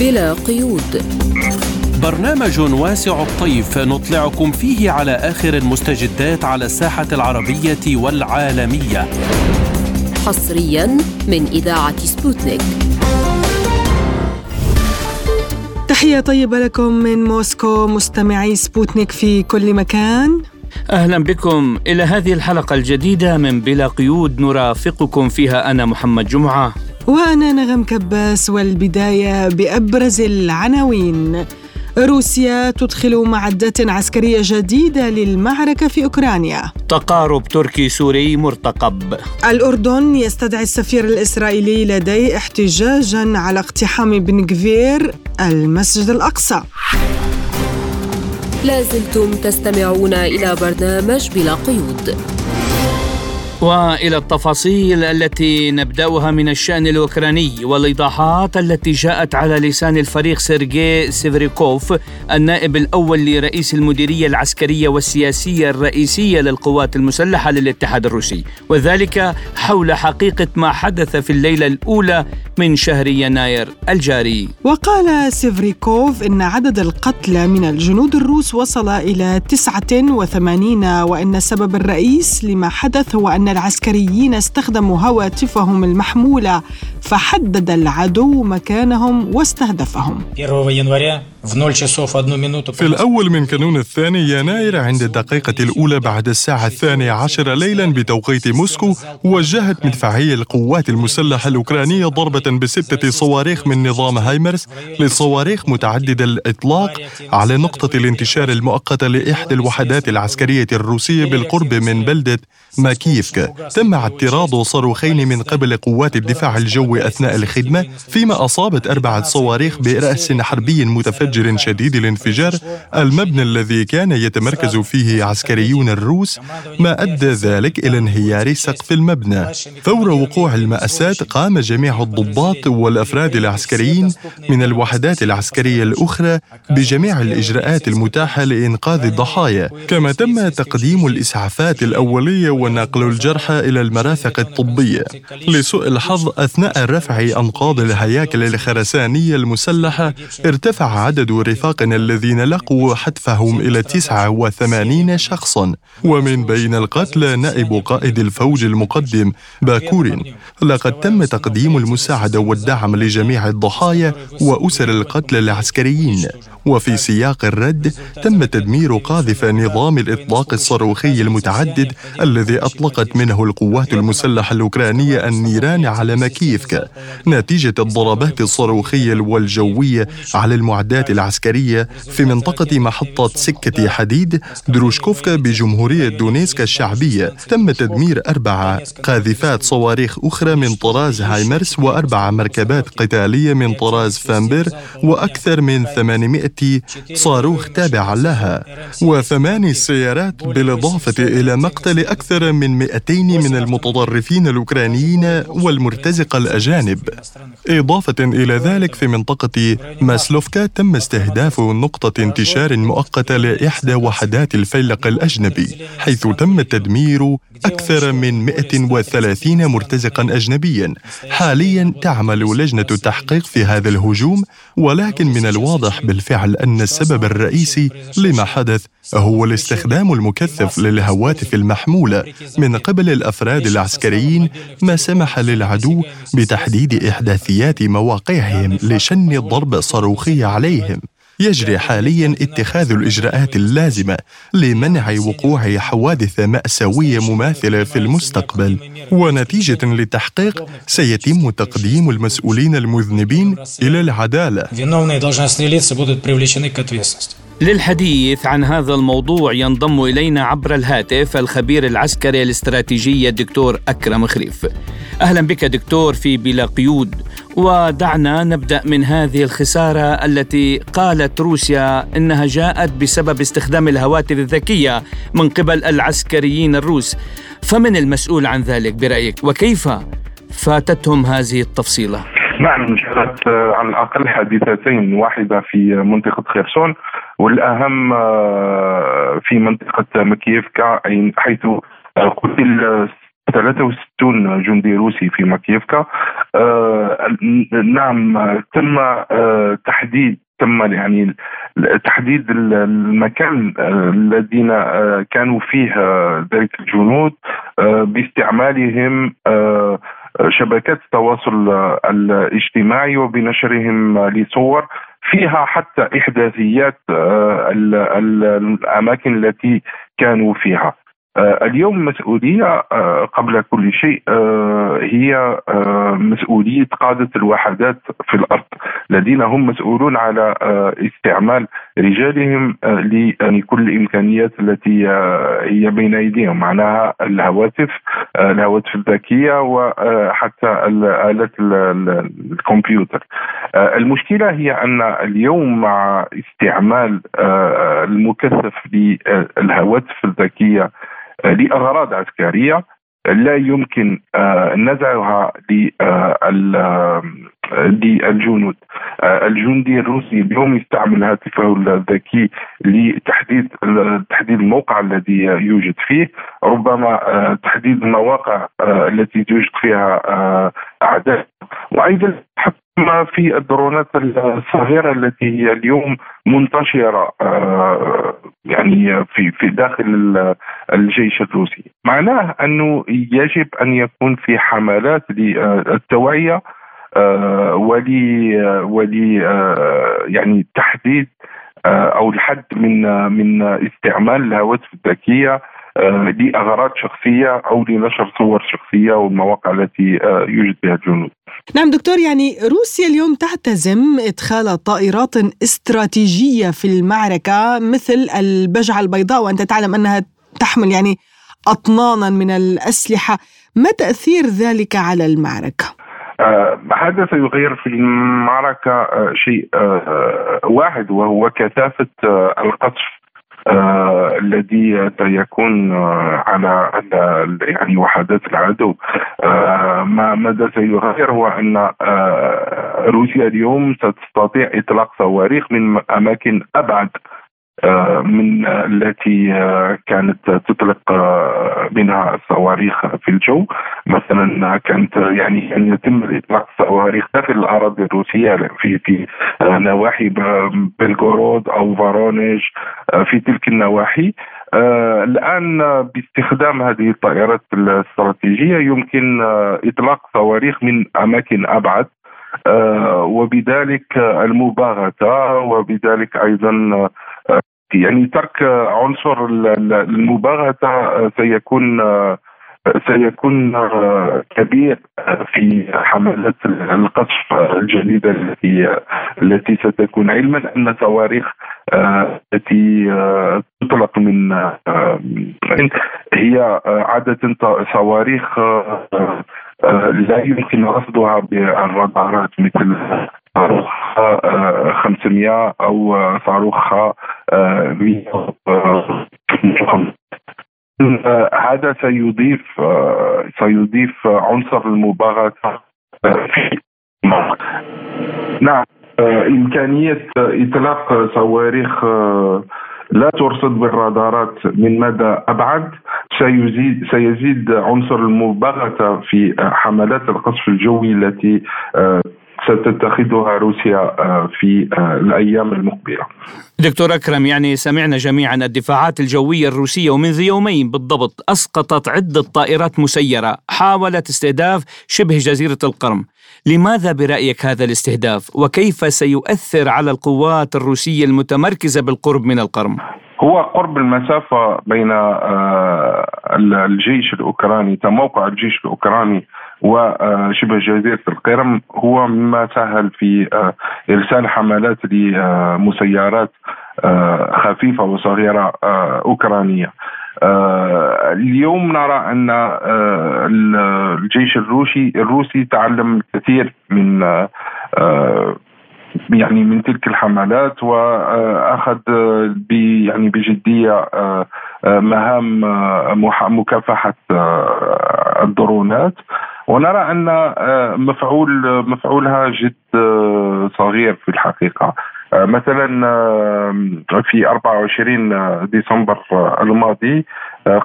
بلا قيود. برنامج واسع الطيف نطلعكم فيه على آخر المستجدات على الساحة العربية والعالمية. حصريا من إذاعة سبوتنيك. تحية طيبة لكم من موسكو مستمعي سبوتنيك في كل مكان. أهلا بكم. إلى هذه الحلقة الجديدة من بلا قيود نرافقكم فيها أنا محمد جمعة. وأنا نغم كباس والبداية بأبرز العناوين. روسيا تدخل معدات عسكرية جديدة للمعركة في أوكرانيا. تقارب تركي سوري مرتقب. الأردن يستدعي السفير الإسرائيلي لديه احتجاجا على اقتحام بن كفير المسجد الأقصى. لازلتم تستمعون إلى برنامج بلا قيود. وإلى التفاصيل التي نبدأها من الشأن الأوكراني والإيضاحات التي جاءت على لسان الفريق سيرجي سيفريوكوف النائب الأول لرئيس المديرية العسكرية والسياسية الرئيسية للقوات المسلحة للاتحاد الروسي وذلك حول حقيقة ما حدث في الليلة الأولى من شهر يناير الجاري. وقال سيفريوكوف إن عدد القتلى من الجنود الروس وصل إلى 89 وإن السبب الرئيس لما حدث هو أن العسكريين استخدموا هواتفهم المحمولة فحدد العدو مكانهم واستهدفهم. في الأول من كانون الثاني يناير عند الدقيقة الأولى بعد الساعة الثانية عشر ليلا بتوقيت موسكو وجهت مدفعية القوات المسلحة الأوكرانية ضربة بستة صواريخ من نظام هايمرس لصواريخ متعددة الإطلاق على نقطة الانتشار المؤقتة لإحدى الوحدات العسكرية الروسية بالقرب من بلدة ماكيفكا تم اعتراض صاروخين من قبل قوات الدفاع الجوي أثناء الخدمة فيما أصابت أربعة صواريخ برأس حربي متفجر شديد الانفجار المبنى الذي كان يتمركز فيه عسكريون الروس ما أدى ذلك إلى انهيار سقف المبنى. فور وقوع المأساة قام جميع الضباط والأفراد العسكريين من الوحدات العسكرية الأخرى بجميع الإجراءات المتاحة لإنقاذ الضحايا. كما تم تقديم الإسعافات الأولية ونقل الجرحى إلى المرافق الطبية. لسوء الحظ أثناء رفع أنقاض الهياكل الخرسانية المسلحة ارتفع عدد رفاقنا الذين لقوا حتفهم إلى 89 شخصا. ومن بين القتلى نائب قائد الفوج المقدم باكورين. لقد تم تقديم المساعدة والدعم لجميع الضحايا وأسر القتلى العسكريين. وفي سياق الرد تم تدمير قاذف نظام الإطلاق الصاروخي المتعدد الذي أطلقت منه القوات المسلحة الأوكرانية النيران على ماكيفكا نتيجة الضربات الصاروخية والجوية على المعدات العسكرية في منطقة محطة سكة حديد دروجكوفكا بجمهورية دونيتسك الشعبية. تم تدمير أربع قاذفات صواريخ أخرى من طراز هيمارس وأربع مركبات قتالية من طراز فامباير وأكثر من 800 صاروخ تابع لها. وثماني سيارات بالإضافة إلى مقتل أكثر من 200 من المتطرفين الأوكرانيين والمرتزقة الأجانب. إضافة إلى ذلك في منطقة ماسلوفكا تم استهداف نقطة انتشار مؤقتة لإحدى وحدات الفيلق الأجنبي حيث تم تدمير أكثر من 130 مرتزقا أجنبيا. حاليا تعمل لجنة التحقيق في هذا الهجوم ولكن من الواضح بالفعل أن السبب الرئيسي لما حدث هو الاستخدام المكثف للهواتف المحمولة من قبل الأفراد العسكريين ما سمح للعدو بتحديد إحداثيات مواقعهم لشن الضربة الصاروخية عليهم. يجري حاليا اتخاذ الإجراءات اللازمة لمنع وقوع حوادث مأساوية مماثلة في المستقبل. ونتيجة للتحقيق سيتم تقديم المسؤولين المذنبين إلى العدالة. للحديث عن هذا الموضوع ينضم إلينا عبر الهاتف الخبير العسكري الاستراتيجي الدكتور أكرم خريف. أهلا بك دكتور في بلا قيود ودعنا نبدأ من هذه الخسارة التي قالت روسيا إنها جاءت بسبب استخدام الهواتف الذكية من قبل العسكريين الروس. فمن المسؤول عن ذلك برأيك وكيف فاتتهم هذه التفصيلة؟ نعم انشغلت على الأقل حادثتين واحدة في منطقة خيرسون والأهم في منطقة مكييفكا حيث قتل 63 جندي روسي في ماكيفكا نعم تم تحديد تم يعني تحديد المكان الذين كانوا فيه ذلك الجنود باستعمالهم شبكات التواصل الاجتماعي وبنشرهم لصور فيها حتى إحداثيات الأماكن التي كانوا فيها. آه، اليوم مسؤولية آه، قبل كل شيء آه، هي مسؤولية قادة الوحدات في الأرض. الذين هم مسؤولون على استعمال رجالهم لكل الإمكانيات التي هي بين أيديهم معناها الهواتف الهواتف الذكية وحتى آلات الكمبيوتر. المشكلة هي أن اليوم مع استعمال المكثف للهواتف الذكية لأغراض عسكرية لا يمكن آه، نزعها للجنود. آه، الجندي الروسي اليوم يستعمل هاتفه الذكي لتحديد تحديد الموقع الذي يوجد فيه. ربما آه، تحديد المواقع التي يوجد فيها أعداء. وأيضا ما في الدرونات الصغيرة التي هي اليوم منتشرة يعني في في داخل الجيش الروسي. معناه أنه يجب أن يكون في حملات للتوعيه آه، ولي ولي آه، يعني تحديد آه، أو الحد من من استعمال الهواتف الذكية لأغراض شخصية أو لنشر صور شخصية والمواقع التي يوجد بها الجنود. نعم دكتور يعني روسيا اليوم تحتزم إدخال طائرات استراتيجية في المعركة مثل البجعة البيضاء وأنت تعلم أنها تحمل يعني أطنانا من الأسلحة، ما تأثير ذلك على المعركة؟ آه هذا سيغير في المعركة آه شيء آه واحد وهو كثافة آه، القصف آه الذي يكون آه على يعني وحدات العدو. آه ما ماذا سيغير هو أن آه روسيا اليوم ستستطيع إطلاق صواريخ من أماكن أبعد آه، من التي آه، كانت تطلق آه، منها الصواريخ في الجو. مثلا كانت يعني أن يتم اطلاق الصواريخ داخل الأراضي الروسية في في نواحي بلغورود أو فارونيج في تلك النواحي. الآن باستخدام هذه الطائرات الاستراتيجية يمكن إطلاق صواريخ من أماكن أبعد وبذلك المباغتة وبذلك أيضا يعني ترك عنصر المباغتة سيكون سيكون كبير في حملات القصف الجديدة التي التي ستكون. علما أن صواريخ التي تطلق من هي عادة صواريخ لا يمكن رصدها بالرادارات مثل صاروخ 500 أو صاروخ 100 هذا سيضيف سيضيف عنصر المباغته نعم إمكانية إطلاق صواريخ لا ترصد بالرادارات من مدى أبعد. سيزيد سيزيد عنصر المباغتة في حملات القصف الجوي التي ستتخذها روسيا آه، في آه، الأيام المقبلة. دكتور أكرم يعني سمعنا جميعا الدفاعات الجوية الروسية ومنذ يومين بالضبط أسقطت عدة طائرات مسيرة حاولت استهداف شبه جزيرة القرم. لماذا برأيك هذا الاستهداف وكيف سيؤثر على القوات الروسية المتمركزة بالقرب من القرم؟ هو قرب المسافة بين آه، الجيش الأوكراني تموقع الجيش الأوكراني وشبه جزيرة القرم هو مما سهل في آه، إرسال حملات لمسيرات آه، خفيفة وصغيرة أوكرانية. اليوم نرى أن الجيش الروسي الروسي تعلم الكثير من يعني من تلك الحملات واخذ يعني بجدية آه، آه، مهام آه، مكافحة الدرونات. ونرى أن مفعول مفعولها جد صغير في الحقيقة مثلا في 24 ديسمبر الماضي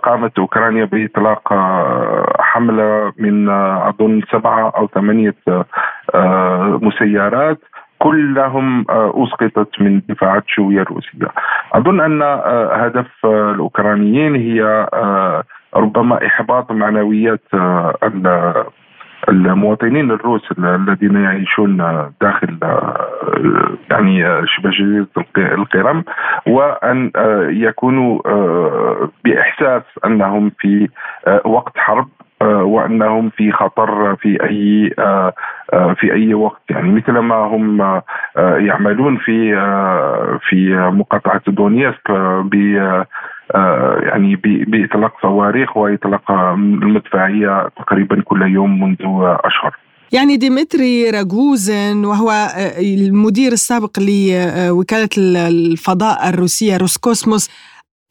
قامت أوكرانيا بإطلاق حملة من أظن سبعة أو ثمانية مسيرات كلهم أسقطت من دفاعات الشويه الروسيه. أظن أن هدف الأوكرانيين هي ربما إحباط معنويات المواطنين الروس الذين يعيشون داخل يعني شبه جزيرة القرم وأن يكونوا بإحساس أنهم في وقت حرب. وأنهم في خطر في أي في أي وقت يعني مثل ما هم يعملون في في مقاطعة دونيسك آه، يعني بإطلاق صواريخ وإطلاق المدفعية تقريبا كل يوم منذ أشهر. يعني ديمتري روغوزين وهو آه، المدير السابق لوكالة الفضاء الروسية روسكوسموس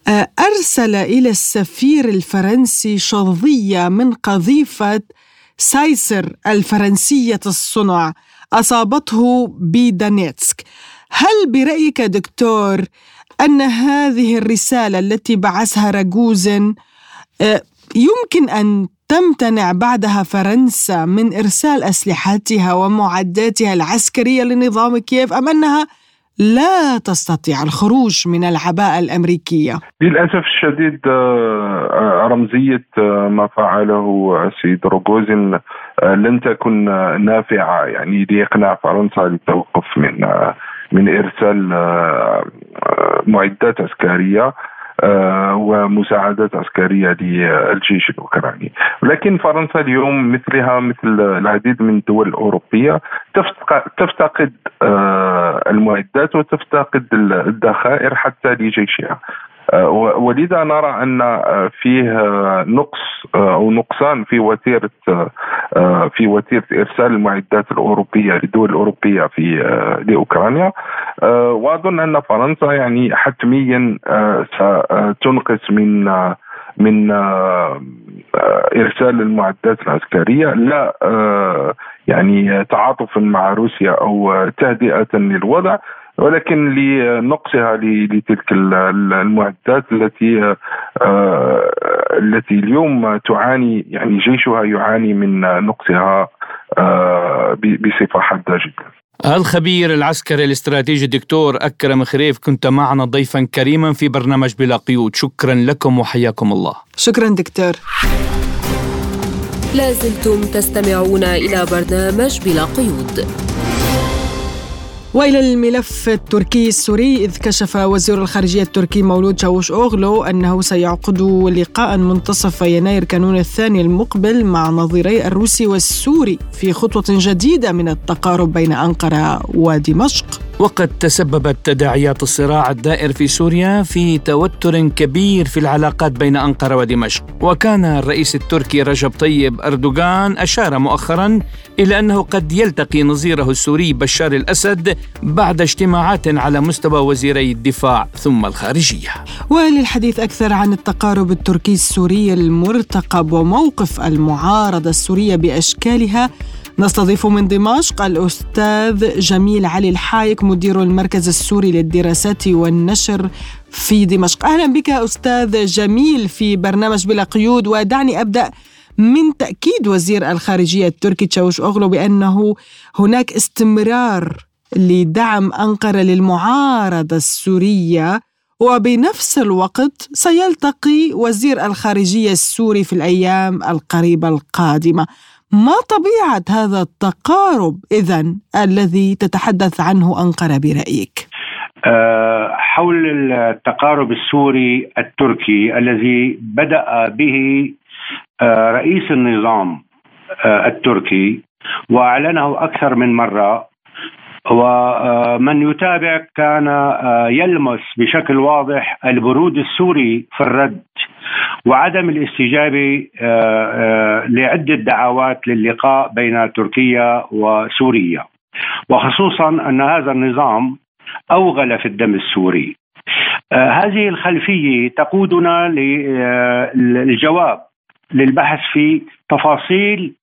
أرسل إلى السفير الفرنسي شظية من قذيفة سيزار الفرنسية الصنع أصابته بدونيتسك. هل برأيك دكتور أن هذه الرسالة التي بعثها راجوزن آه، يمكن أن تمتنع بعدها فرنسا من إرسال أسلحتها ومعداتها العسكرية لنظام كييف أم أنها لا تستطيع الخروج من العباءة الأمريكية. للأسف الشديد آه، آه، رمزية ما فعله السيد روغوزين لن تكن نافعة يعني لإقناع فرنسا للتوقف من من إرسال آه، معدات عسكرية. آه، ومساعدات عسكرية للجيش الأوكراني، ولكن فرنسا اليوم مثلها مثل العديد من الدول الأوروبية تفتقد آه، المعدات وتفتقد الذخائر حتى لجيشها. آه، ولذا نرى أن آه، فيه آه، نقص أو نقصان في وتيرة في وتيرة إرسال المعدات الأوروبية للدول الأوروبية في لأوكرانيا. وأظن أن فرنسا يعني حتميا ستنقص من من إرسال المعدات العسكرية. لا يعني تعاطفا مع روسيا أو تهدئة للوضع. ولكن لنقصها لتلك المعدات التي آه، التي اليوم تعاني يعني جيشها يعاني من نقصها آه، بصفة حادة جدا. الخبير العسكري الاستراتيجي الدكتور أكرم خريف كنت معنا ضيفا كريما في برنامج بلا قيود. شكرا لكم وحياكم الله. شكرا دكتور. لازلتم تستمعون إلى برنامج بلا قيود. وإلى الملف التركي السوري إذ كشف وزير الخارجية التركي مولود شاوش أوغلو أنه سيعقد لقاء منتصف يناير كانون الثاني المقبل مع نظيري الروسي والسوري في خطوة جديدة من التقارب بين أنقرة ودمشق. وقد تسببت تداعيات الصراع الدائر في سوريا في توتر كبير في العلاقات بين أنقرة ودمشق وكان الرئيس التركي رجب طيب أردوغان أشار مؤخرا إلى أنه قد يلتقي نظيره السوري بشار الأسد بعد اجتماعات على مستوى وزيري الدفاع ثم الخارجية. وللحديث أكثر عن التقارب التركي السوري المرتقب وموقف المعارضة السورية بأشكالها نستضيف من دمشق الأستاذ جميل علي الحايك مدير المركز السوري للدراسات والنشر في دمشق. أهلا بك أستاذ جميل في برنامج بلا قيود. ودعني أبدأ من تأكيد وزير الخارجية التركي تشاوش أغلو بأنه هناك استمرار لدعم أنقرة للمعارضة السورية وبنفس الوقت سيلتقي وزير الخارجية السوري في الأيام القريبة القادمة. ما طبيعة هذا التقارب إذا الذي تتحدث عنه أنقرة برأيك؟ آه، حول التقارب السوري التركي الذي بدأ به آه، رئيس النظام آه، التركي وأعلنه أكثر من مرة ومن يتابع كان يلمس بشكل واضح البرود السوري في الرد وعدم الاستجابة آه، آه، لعدة دعوات للقاء بين تركيا وسوريا وخصوصا أن هذا النظام أوغل في الدم السوري آه، هذه الخلفية تقودنا للجواب للبحث في تفاصيل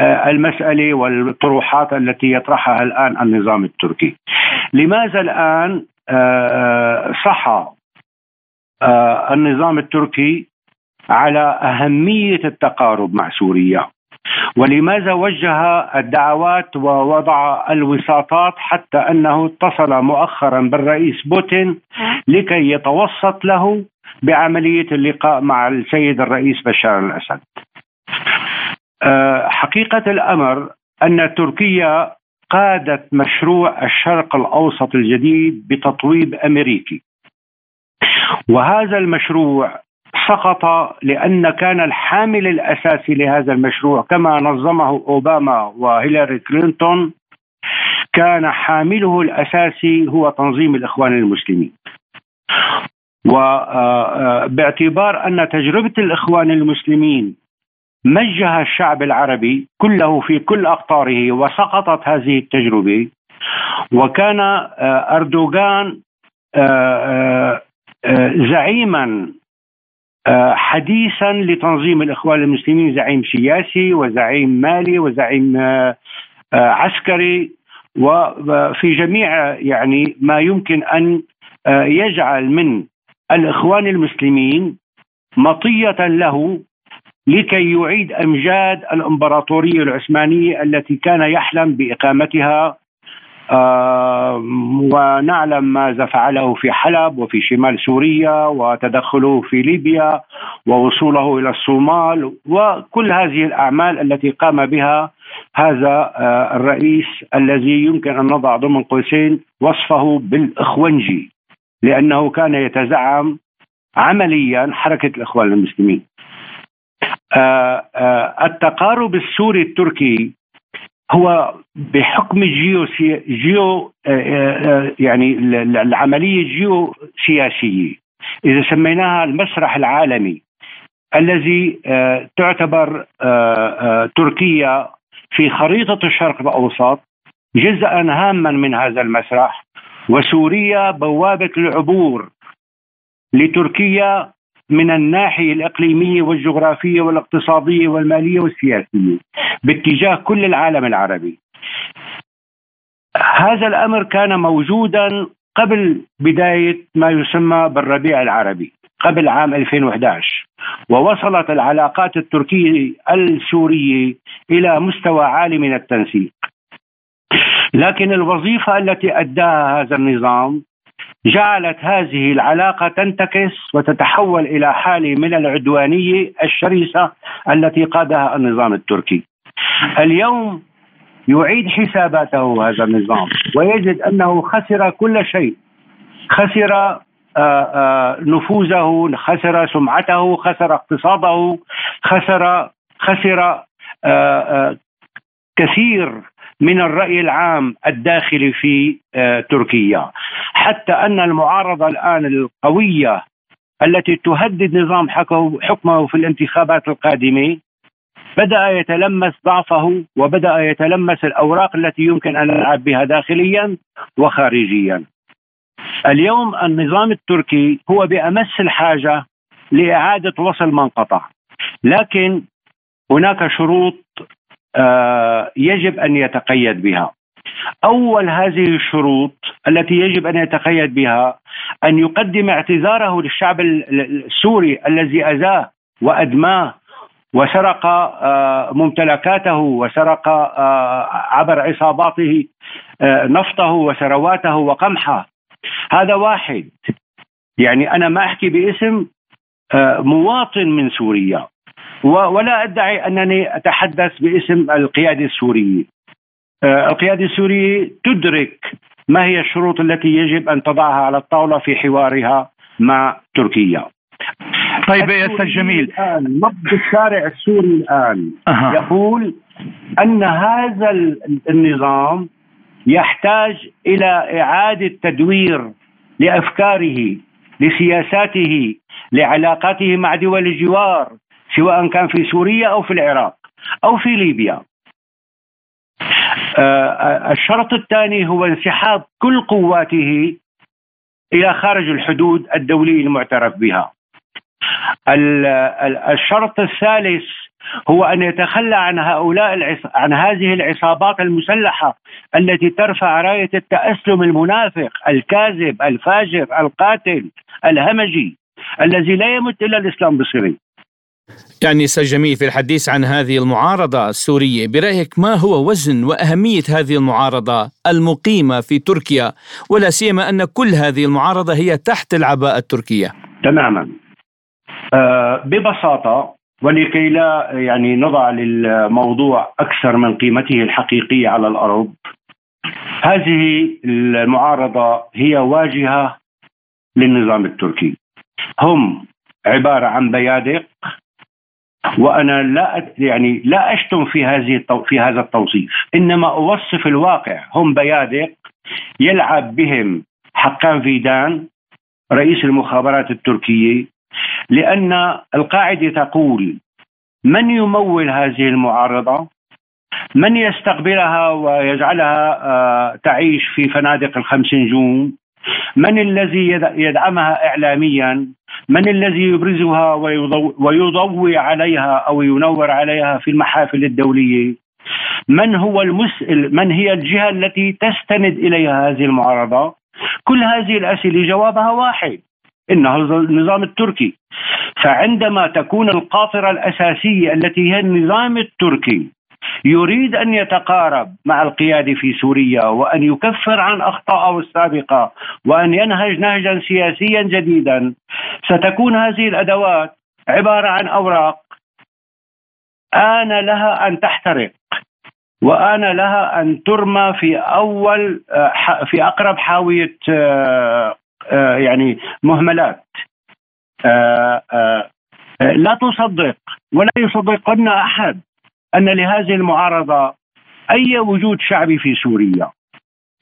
المسألة والطروحات التي يطرحها الآن النظام التركي. لماذا الآن صح النظام التركي على أهمية التقارب مع سوريا ولماذا وجه الدعوات ووضع الوساطات حتى أنه اتصل مؤخرا بالرئيس بوتين لكي يتوسط له بعملية اللقاء مع السيد الرئيس بشار الأسد. آه، حقيقة الأمر أن تركيا قادت مشروع الشرق الأوسط الجديد بتطويب أمريكي. وهذا المشروع سقط لأن كان الحامل الأساسي لهذا المشروع كما نظمه أوباما وهيلاري كلينتون كان حامله الأساسي هو تنظيم الإخوان المسلمين. وباعتبار آه، آه، أن تجربة الإخوان المسلمين مجه الشعب العربي كله في كل أقطاره وسقطت هذه التجربة وكان آه، أردوغان زعيما حديثا لتنظيم الإخوان المسلمين زعيم سياسي وزعيم مالي وزعيم عسكري وفي جميع يعني ما يمكن أن يجعل من الإخوان المسلمين مطية له لكي يعيد أمجاد الإمبراطورية العثمانية التي كان يحلم بإقامتها آه ونعلم ماذا فعله في حلب وفي شمال سوريا وتدخله في ليبيا ووصوله إلى الصومال وكل هذه الأعمال التي قام بها هذا آه الرئيس الذي يمكن أن نضع ضمن قوسين وصفه بالاخونجي لأنه كان يتزعم عمليا حركة الإخوان المسلمين. آه، آه، التقارب السوري التركي هو بحكم الجيو جيو آه، يعني العملية الجيو سياسيه إذا سميناها المسرح العالمي الذي تعتبر تركيا في خريطة الشرق الأوسط جزءا هاما من هذا المسرح وسوريا بوابة العبور لتركيا من الناحية الإقليمية والجغرافية والاقتصادية والمالية والسياسية باتجاه كل العالم العربي. هذا الأمر كان موجودا قبل بداية ما يسمى بالربيع العربي قبل عام 2011 ووصلت العلاقات التركية السورية إلى مستوى عالي من التنسيق. لكن الوظيفة التي أداها هذا النظام جعلت هذه العلاقة تنتكس وتتحول إلى حاله من العدوانيه الشرسه التي قادها النظام التركي. اليوم يعيد حساباته هذا النظام ويجد أنه خسر كل شيء. خسر آه، آه، نفوذه، خسر سمعته، خسر اقتصاده، خسر خسر آه، كثير من الرأي العام الداخلي في آه، تركيا حتى أن المعارضة الآن القوية التي تهدد نظام حكمه في الانتخابات القادمة بدأ يتلمس ضعفه وبدأ يتلمس الأوراق التي يمكن أن نلعب بها داخليا وخارجيا. اليوم النظام التركي هو بأمس الحاجة لإعادة وصل من قطع. لكن هناك شروط يجب أن يتقيد بها. أول هذه الشروط التي يجب أن يتقيد بها أن يقدم اعتذاره للشعب السوري الذي أذاه وأدماه وسرق آه، ممتلكاته وسرق آه، عبر عصاباته نفطه وثرواته وقمحه. هذا واحد. يعني أنا ما أحكي باسم مواطن من سوريا. ولا أدعي أنني أتحدث باسم القيادة السورية. آه، القيادة السورية تدرك ما هي الشروط التي يجب أن تضعها على الطاولة في حوارها مع تركيا. طيب يا أستاذ جميل نبض الشارع السوري الآن أه. يقول أن هذا النظام يحتاج إلى إعادة تدوير لأفكاره لسياساته لعلاقاته مع دول الجوار سواء كان في سوريا أو في العراق أو في ليبيا. آه، الشرط الثاني هو انسحاب كل قواته إلى خارج الحدود الدوليه المعترف بها. الشرط الثالث هو أن يتخلى عن هؤلاء عن هذه العصابات المسلحة التي ترفع راية التاسلم المنافق، الكاذب، الفاجر، القاتل، الهمجي، الذي لا يمت الا الإسلام بصيره. يعني أستاذ جميل في الحديث عن هذه المعارضة السورية برأيك ما هو وزن وأهمية هذه المعارضة المقيمة في تركيا؟ ولا سيما أن كل هذه المعارضة هي تحت العباءة التركية. تماما. آه ببساطة ولكي لا يعني نضع للموضوع أكثر من قيمته الحقيقية على الأرض هذه المعارضة هي واجهة للنظام التركي. هم عبارة عن بيادق وأنا لا يعني لا أشتم في هذه في هذا التوصيف. إنما أوصف الواقع. هم بيادق يلعب بهم حقان فيدان رئيس المخابرات التركية. لأن القاعدة تقول من يمول هذه المعارضة؟ من يستقبلها ويجعلها آه، تعيش في فنادق الخمس نجوم من الذي يدعمها اعلاميا؟ من الذي يبرزها ويضوي عليها أو ينور عليها في المحافل الدولية؟ من هو المسئل؟ من هي الجهة التي تستند إليها هذه المعارضة؟ كل هذه الأسئلة جوابها واحد إنه النظام التركي. فعندما تكون القاطرة الأساسية التي هي النظام التركي يريد أن يتقارب مع القياده في سوريا وأن يكفر عن أخطائه السابقة وأن ينهج نهجا سياسيا جديدا. ستكون هذه الأدوات عبارة عن أوراق آن لها أن تحترق وآن لها أن ترمى في أول في أقرب حاوية يعني مهملات. لا تصدق ولا يصدقن أحد. أن لهذه المعارضة أي وجود شعبي في سوريا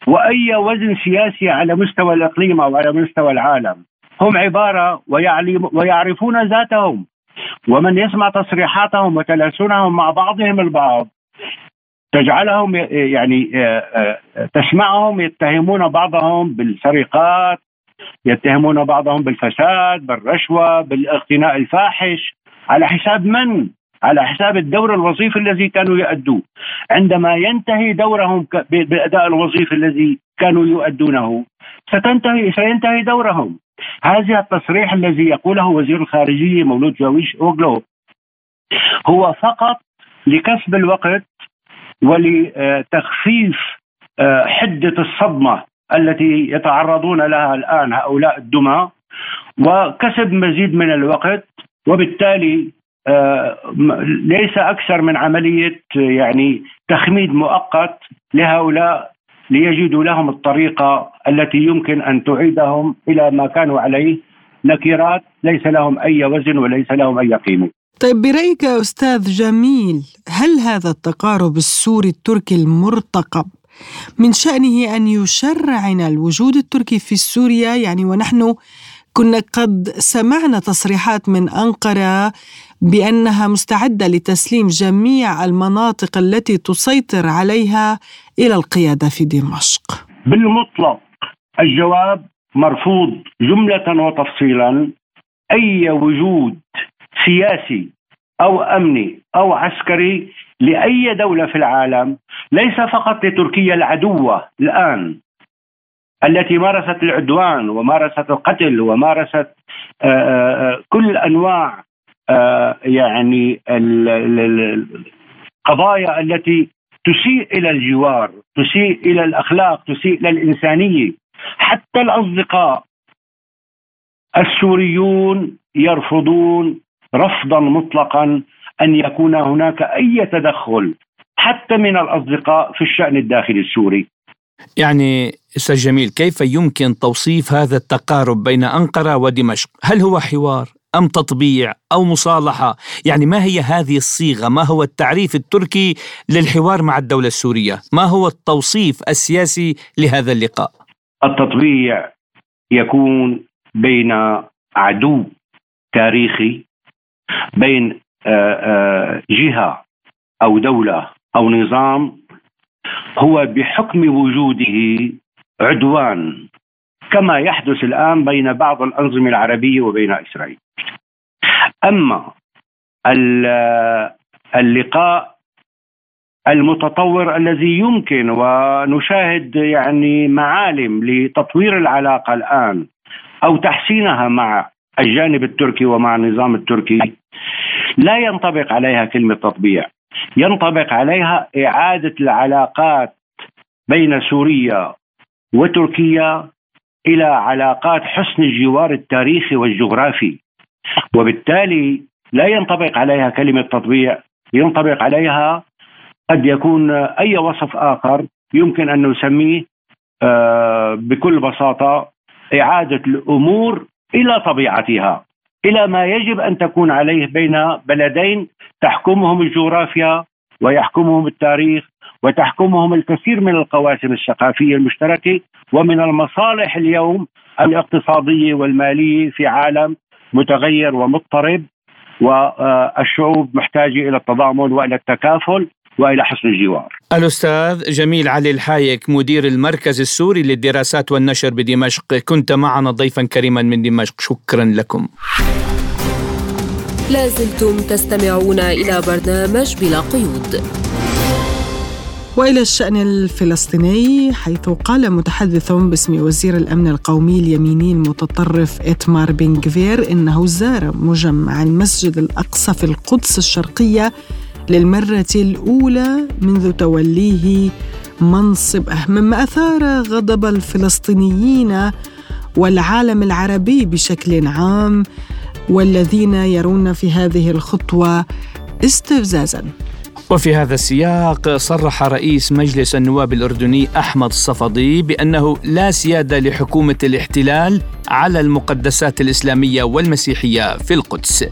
وأي وزن سياسي على مستوى الإقليم أو على مستوى العالم هم عبارة ويعرفون ذاتهم ومن يسمع تصريحاتهم وتلاسنهم مع بعضهم البعض تجعلهم يعني آه، آه، تسمعهم يتهمون بعضهم بالسرقات يتهمون بعضهم بالفساد بالرشوة بالاغتناء الفاحش على حساب من؟ على حساب الدور الوظيفي الذي كانوا يؤدوه. عندما ينتهي دورهم بالاداء الوظيفي الذي كانوا يؤدونه ستنتهي سينتهي دورهم. هذا التصريح الذي يقوله وزير الخارجية مولود جاويش أوغلو. هو فقط لكسب الوقت ولتخفيف آه، حدة الصدمة التي يتعرضون لها الآن هؤلاء الدمى وكسب مزيد من الوقت وبالتالي ليس أكثر من عملية يعني تخميد مؤقت لهؤلاء ليجدوا لهم الطريقة التي يمكن أن تعيدهم إلى ما كانوا عليه نكرات ليس لهم أي وزن وليس لهم أي قيمة. طيب برأيك أستاذ جميل هل هذا التقارب السوري التركي المرتقب من شأنه أن يشرعن الوجود التركي في سوريا يعني ونحن كنا قد سمعنا تصريحات من أنقرة بأنها مستعدة لتسليم جميع المناطق التي تسيطر عليها إلى القيادة في دمشق. بالمطلق الجواب مرفوض جملة وتفصيلا أي وجود سياسي أو أمني أو عسكري لأي دولة في العالم ليس فقط لتركيا العدوه الآن التي مارست العدوان ومارست القتل ومارست آه، آه، آه، كل أنواع يعني القضايا التي تسيء إلى الجوار، تسيء إلى الأخلاق، تسيء إلى الإنسانية، حتى الأصدقاء السوريون يرفضون رفضا مطلقا أن يكون هناك أي تدخل حتى من الأصدقاء في الشأن الداخلي السوري. يعني أستاذ جميل كيف يمكن توصيف هذا التقارب بين أنقرة ودمشق؟ هل هو حوار أم تطبيع أو مصالحة؟ يعني ما هي هذه الصيغة؟ ما هو التعريف التركي للحوار مع الدولة السورية؟ ما هو التوصيف السياسي لهذا اللقاء؟ التطبيع يكون بين عدو تاريخي بين آه، آه، جهة أو دولة أو نظام هو بحكم وجوده عدوان كما يحدث الآن بين بعض الأنظمة العربية وبين إسرائيل. أما اللقاء المتطور الذي يمكن ونشاهد يعني معالم لتطوير العلاقة الآن أو تحسينها مع الجانب التركي ومع النظام التركي لا ينطبق عليها كلمة تطبيع ينطبق عليها إعادة العلاقات بين سوريا وتركيا إلى علاقات حسن الجوار التاريخي والجغرافي. وبالتالي لا ينطبق عليها كلمة تطبيع ينطبق عليها قد يكون أي وصف آخر يمكن أن نسميه آه، بكل بساطة إعادة الأمور إلى طبيعتها إلى ما يجب أن تكون عليه بين بلدين تحكمهم الجغرافيا ويحكمهم التاريخ وتحكمهم الكثير من القواسم الثقافية المشتركة ومن المصالح اليوم الاقتصادية والمالية في عالم متغير ومضطرب والشعوب محتاجة إلى التضامن وإلى التكافل وإلى حسن الجوار. الأستاذ جميل علي الحايك مدير المركز السوري للدراسات والنشر بدمشق كنت معنا ضيفا كريما من دمشق شكرا لكم. لازلتم تستمعون إلى برنامج بلا قيود. وإلى الشأن الفلسطيني حيث قال متحدث باسم وزير الأمن القومي اليميني المتطرف إتمار بن جفير إنه زار مجمع المسجد الأقصى في القدس الشرقية للمرة الأولى منذ توليه منصبه مما أثار غضب الفلسطينيين والعالم العربي بشكل عام والذين يرون في هذه الخطوة استفزازا. وفي هذا السياق صرح رئيس مجلس النواب الأردني أحمد الصفدي بأنه لا سيادة لحكومة الاحتلال على المقدسات الإسلامية والمسيحية في القدس.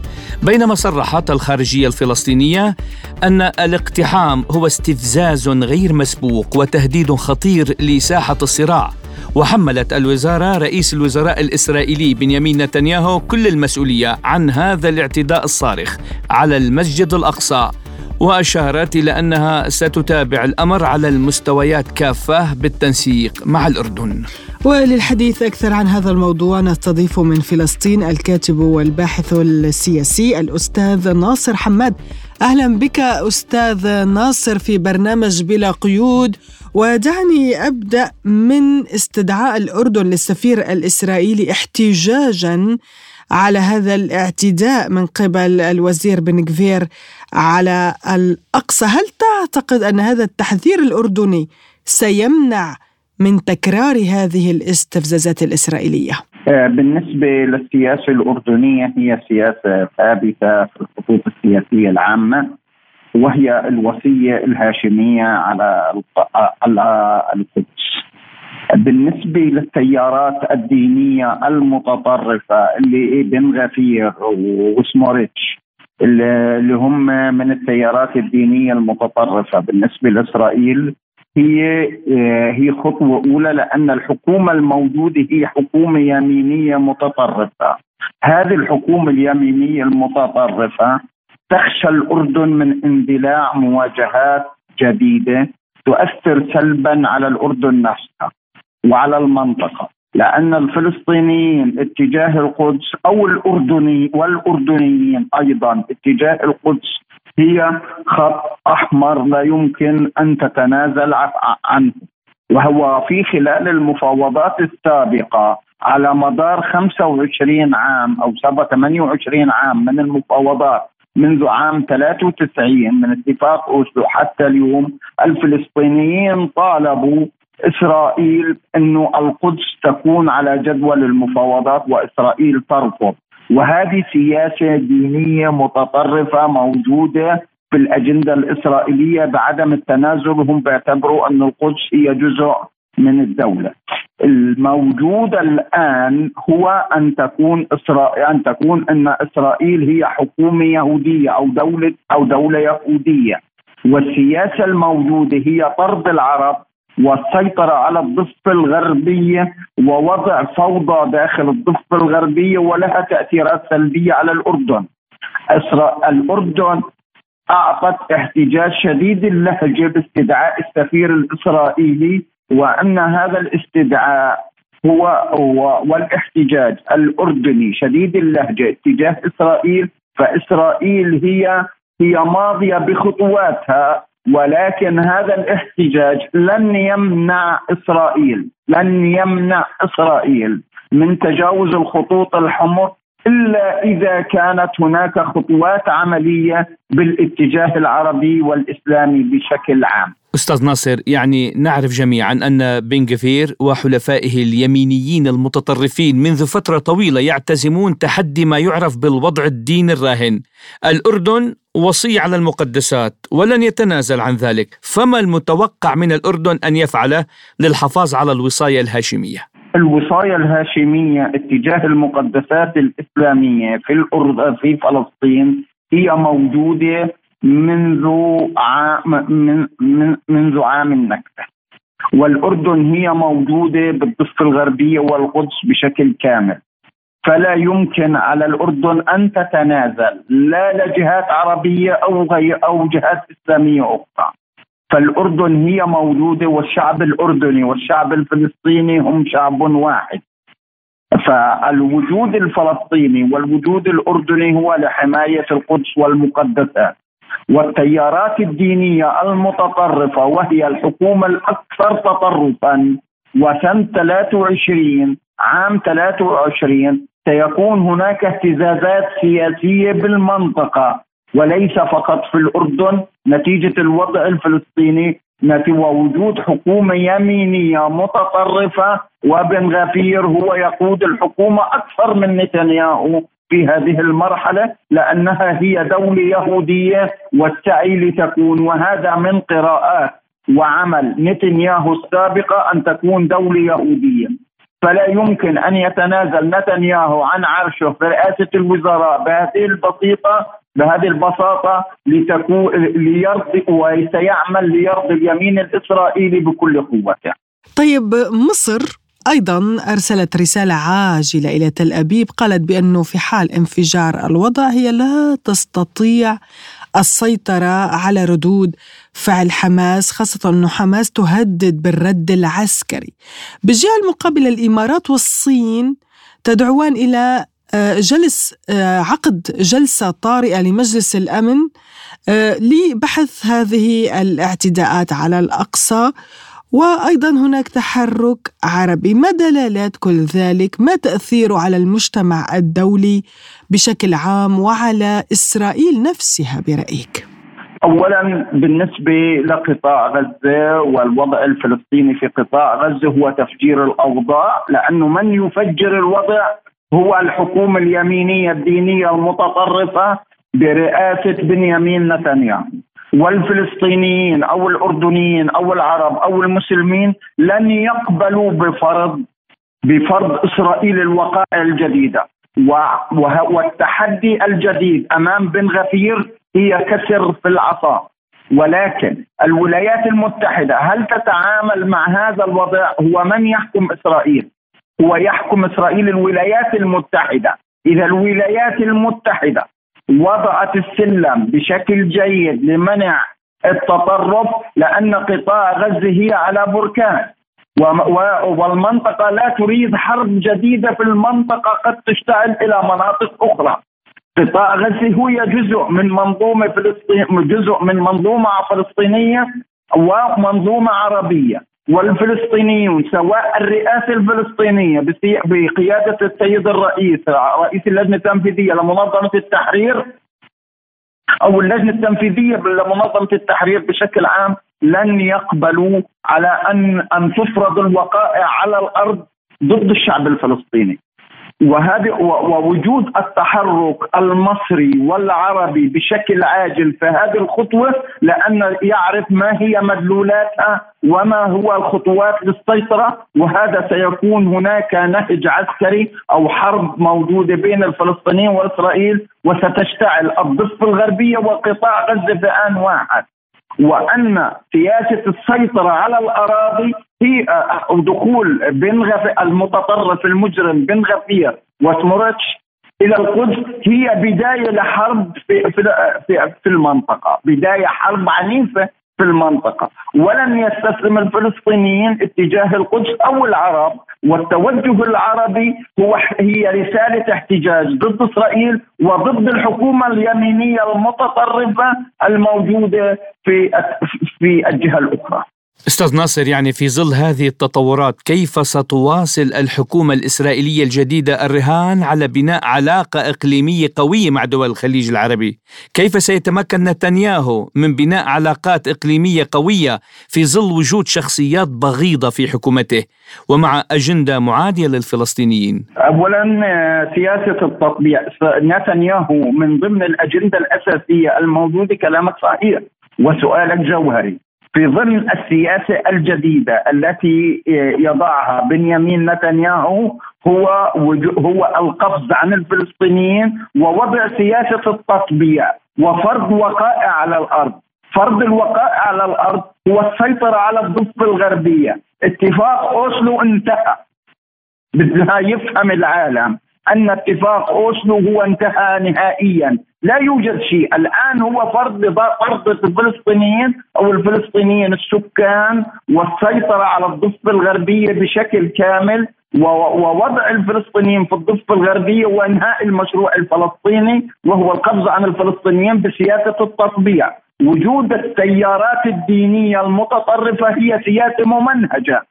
بينما صرحت الخارجية الفلسطينية أن الاقتحام هو استفزاز غير مسبوق وتهديد خطير لساحة الصراع. وحملت الوزارة رئيس الوزراء الإسرائيلي بنيامين نتنياهو كل المسؤولية عن هذا الاعتداء الصارخ على المسجد الأقصى وأشارت إلى أنها ستتابع الأمر على المستويات كافة بالتنسيق مع الأردن. وللحديث أكثر عن هذا الموضوع نستضيف من فلسطين الكاتب والباحث السياسي الأستاذ ناصر حماد. أهلا بك أستاذ ناصر في برنامج بلا قيود ودعني أبدأ من استدعاء الأردن للسفير الإسرائيلي احتجاجا على هذا الاعتداء من قبل الوزير بن كفير على الأقصى هل تعتقد أن هذا التحذير الأردني سيمنع من تكرار هذه الاستفزازات الإسرائيلية؟ آه، بالنسبة للسياسة الأردنية هي سياسة ثابتة في الخطوط السياسية العامة وهي الوصية الهاشمية على القدس بالنسبة للتيارات الدينية المتطرفة اللي بن غفير وسموريتش اللي هم من التيارات الدينية المتطرفة بالنسبة لإسرائيل هي هي خطوة أولى لأن الحكومة الموجودة هي حكومة يمينية متطرفة. هذه الحكومة اليمينية المتطرفة تخشى الأردن من اندلاع مواجهات جديدة تؤثر سلبا على الأردن نفسها وعلى المنطقة. لأن الفلسطينيين اتجاه القدس أو الأردني والأردنيين أيضا اتجاه القدس هي خط أحمر لا يمكن أن تتنازل عنه وهو في خلال المفاوضات السابقة على مدار 25 عام أو 28 عام من المفاوضات منذ عام 93 من اتفاق أوسلو. حتى اليوم الفلسطينيين طالبوا إسرائيل أنه القدس تكون على جدول المفاوضات وإسرائيل ترفض. وهذه سياسة دينية متطرفة موجودة في الأجندة الإسرائيلية بعدم التنازل. هم بيعتبروا أن القدس هي جزء من الدولة. الموجود الآن هو أن تكون اسرائيل أن تكون أن إسرائيل هي حكومة يهودية أو دوله أو دولة يهودية. والسياسة الموجودة هي طرد العرب والسيطرة على الضفة الغربية ووضع فوضى داخل الضفة الغربية ولها تأثيرات سلبية على الأردن الأردن أعطت احتجاج شديد اللهجة باستدعاء السفير الإسرائيلي وأن هذا الاستدعاء هو, هو والاحتجاج الأردني شديد اللهجة اتجاه إسرائيل فإسرائيل هي هي ماضية بخطواتها ولكن هذا الاحتجاج لن يمنع إسرائيل لن يمنع إسرائيل من تجاوز الخطوط الحمر إلا إذا كانت هناك خطوات عملية بالاتجاه العربي والإسلامي بشكل عام. أستاذ ناصر يعني نعرف جميعا أن بنغفير وحلفائه اليمينيين المتطرفين منذ فترة طويلة يعتزمون تحدي ما يعرف بالوضع الديني الراهن. الأردن وصي على المقدسات ولن يتنازل عن ذلك، فما المتوقع من الأردن أن يفعله للحفاظ على الوصايه الهاشمية؟ الوصاية الهاشمية اتجاه المقدسات الإسلامية في الأرض في فلسطين هي موجودة منذ عام من من منذ عام النكبة والأردن هي موجودة بالضفة الغربية والقدس بشكل كامل. فلا يمكن على الأردن أن تتنازل لا لجهات عربية أو غير أو جهات إسلامية أخرى. فالأردن هي موجودة والشعب الأردني والشعب الفلسطيني هم شعب واحد. فالوجود الفلسطيني والوجود الأردني هو لحماية القدس والمقدسات. والتيارات الدينية المتطرفة وهي الحكومة الأكثر تطرفا وسنة 23 عام 23 سيكون هناك اهتزازات سياسية بالمنطقة وليس فقط في الأردن نتيجة الوضع الفلسطيني ووجود حكومة يمينية متطرفة وبن غفير هو يقود الحكومة أكثر من نتنياهو. في هذه المرحلة لأنها هي دولة يهودية والسعي لتكون وهذا من قراءات وعمل نتنياهو السابقة أن تكون دولة يهودية. فلا يمكن أن يتنازل نتنياهو عن عرشه في رئاسة الوزراء بهذه البسيطة بهذه البساطة لتكون ليرضي وسيعمل ليرضي اليمين الإسرائيلي بكل قوته. طيب مصر أيضا أرسلت رسالة عاجلة إلى تل أبيب قالت بأنه في حال انفجار الوضع هي لا تستطيع السيطرة على ردود فعل حماس خاصة أنه حماس تهدد بالرد العسكري. بالجهة المقابلة الإمارات والصين تدعوان إلى آه، جلس آه، عقد جلسة طارئة لمجلس الأمن آه، لبحث هذه الاعتداءات على الأقصى. وأيضا هناك تحرك عربي. ما دلالات كل ذلك؟ ما تأثيره على المجتمع الدولي بشكل عام وعلى إسرائيل نفسها برأيك؟ اولا بالنسبة لقطاع غزة والوضع الفلسطيني في قطاع غزة هو تفجير الأوضاع لأنه من يفجر الوضع هو الحكومة اليمينية الدينية المتطرفة برئاسة بنيامين نتنياهو. والفلسطينيين أو الأردنيين أو العرب أو المسلمين لن يقبلوا بفرض بفرض إسرائيل الوقائع الجديدة. والتحدي الجديد أمام بن غفير هي كسر في العصا. ولكن الولايات المتحدة هل تتعامل مع هذا الوضع؟ هو من يحكم إسرائيل؟ هو يحكم إسرائيل الولايات المتحدة. إذا الولايات المتحدة وضعت السلم بشكل جيد لمنع التطرف لأن قطاع غزة هي على بركان والمنطقة لا تريد حرب جديدة في المنطقة قد تشتعل إلى مناطق أخرى. قطاع غزة هي جزء من منظومة فلسطين جزء من منظومة فلسطينية ومنظومة عربية والفلسطينيون سواء الرئاسة الفلسطينية بقيادة السيد الرئيس رئيس اللجنة التنفيذية لمنظمة التحرير أو اللجنة التنفيذية لمنظمة التحرير بشكل عام لن يقبلوا على ان أن تفرض الوقائع على الأرض ضد الشعب الفلسطيني. وهذه ووجود التحرك المصري والعربي بشكل عاجل في هذه الخطوة لأن يعرف ما هي مدلولاتها وما هو الخطوات للسيطرة وهذا سيكون هناك نهج عسكري أو حرب موجودة بين الفلسطينيين وإسرائيل وستشتعل الضفة الغربية وقطاع غزة في ان واحد وأن سياسة السيطرة على الأراضي هي دخول بن المتطرف المجرم بن غفير وسمورتش إلى القدس هي بداية لحرب في في في المنطقة، بداية حرب عنيفة في المنطقة، ولن يستسلم الفلسطينيين اتجاه القدس أو العرب والتوجه العربي هو هي رسالة احتجاج ضد إسرائيل وضد الحكومة اليمينية المتطرفة الموجودة في في الجهة الأخرى. أستاذ ناصر يعني في ظل هذه التطورات كيف ستواصل الحكومة الإسرائيلية الجديدة الرهان على بناء علاقة إقليمية قوية مع دول الخليج العربي؟ كيف سيتمكن نتنياهو من بناء علاقات إقليمية قوية في ظل وجود شخصيات بغيضة في حكومته ومع أجندة معادية للفلسطينيين؟ اولا سياسة التطبيع نتنياهو من ضمن الأجندة الأساسية الموجودة كلامك صحيح وسؤالك جوهري في ظل السياسة الجديدة التي يضعها بنيامين نتنياهو هو هو القفز عن الفلسطينيين ووضع سياسة التطبيع وفرض وقائع على الأرض. فرض الوقائع على الأرض هو السيطرة على الضفة الغربية. اتفاق أوسلو انتهى. بدها يفهم العالم أن اتفاق أوسلو هو انتهى نهائيا. لا يوجد شيء. الآن هو فرض فرض الفلسطينيين أو الفلسطينيين السكان والسيطرة على الضفة الغربية بشكل كامل ووضع الفلسطينيين في الضفة الغربية وإنهاء المشروع الفلسطيني وهو القبض عن الفلسطينيين بسياسة التطبيع. وجود التيارات الدينية المتطرفة هي سياسة ممنهجة.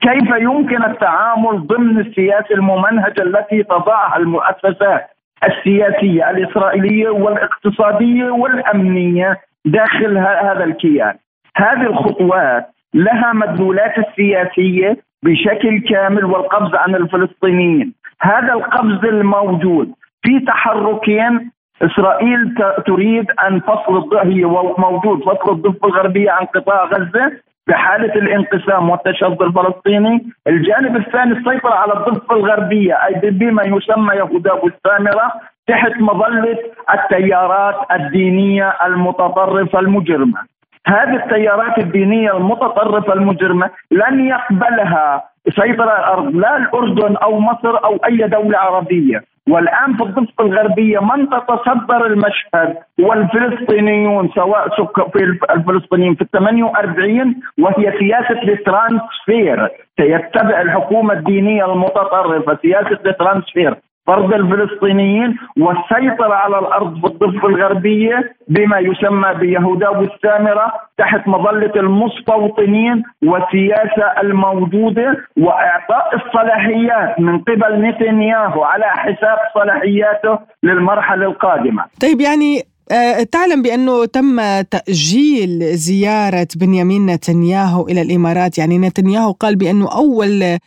كيف يمكن التعامل ضمن السياسة الممنهجة التي تضعها المؤسسات؟ السياسية الإسرائيلية والاقتصادية والأمنية داخل هذا الكيان. هذه الخطوات لها مدلولات السياسيه بشكل كامل والقبض عن الفلسطينيين. هذا القبض الموجود في تحركين إسرائيل تريد أن فصل هي موجود فصل الضفة الغربية عن قطاع غزة بحالة الانقسام والتشظي الفلسطيني الجانب الثاني السيطرة على الضفة الغربية أي بما يسمى يهودا والسامرة تحت مظلة التيارات الدينية المتطرفة المجرمة. هذه التيارات الدينية المتطرفة المجرمة لن يقبلها سيطرة الأرض لا الأردن أو مصر أو أي دولة عربية. والآن في الضفة الغربية من تتصدر المشهد والفلسطينيون سواء في الفلسطينيين في ال 48 وهي سياسة ال transfer سيتبع الحكومة الدينية المتطرفة سياسة ال transfer. طرد الفلسطينيين والسيطرة على الأرض في الضفة الغربية بما يسمى بيهودا والسامرة تحت مظلة المستوطنين والسياسة الموجودة وإعطاء الصلاحيات من قبل نتنياهو على حساب صلاحياته للمرحلة القادمة. طيب يعني آه، تعلم بأنه تم تأجيل زيارة بنيامين نتنياهو إلى الإمارات. يعني نتنياهو قال بأنه أول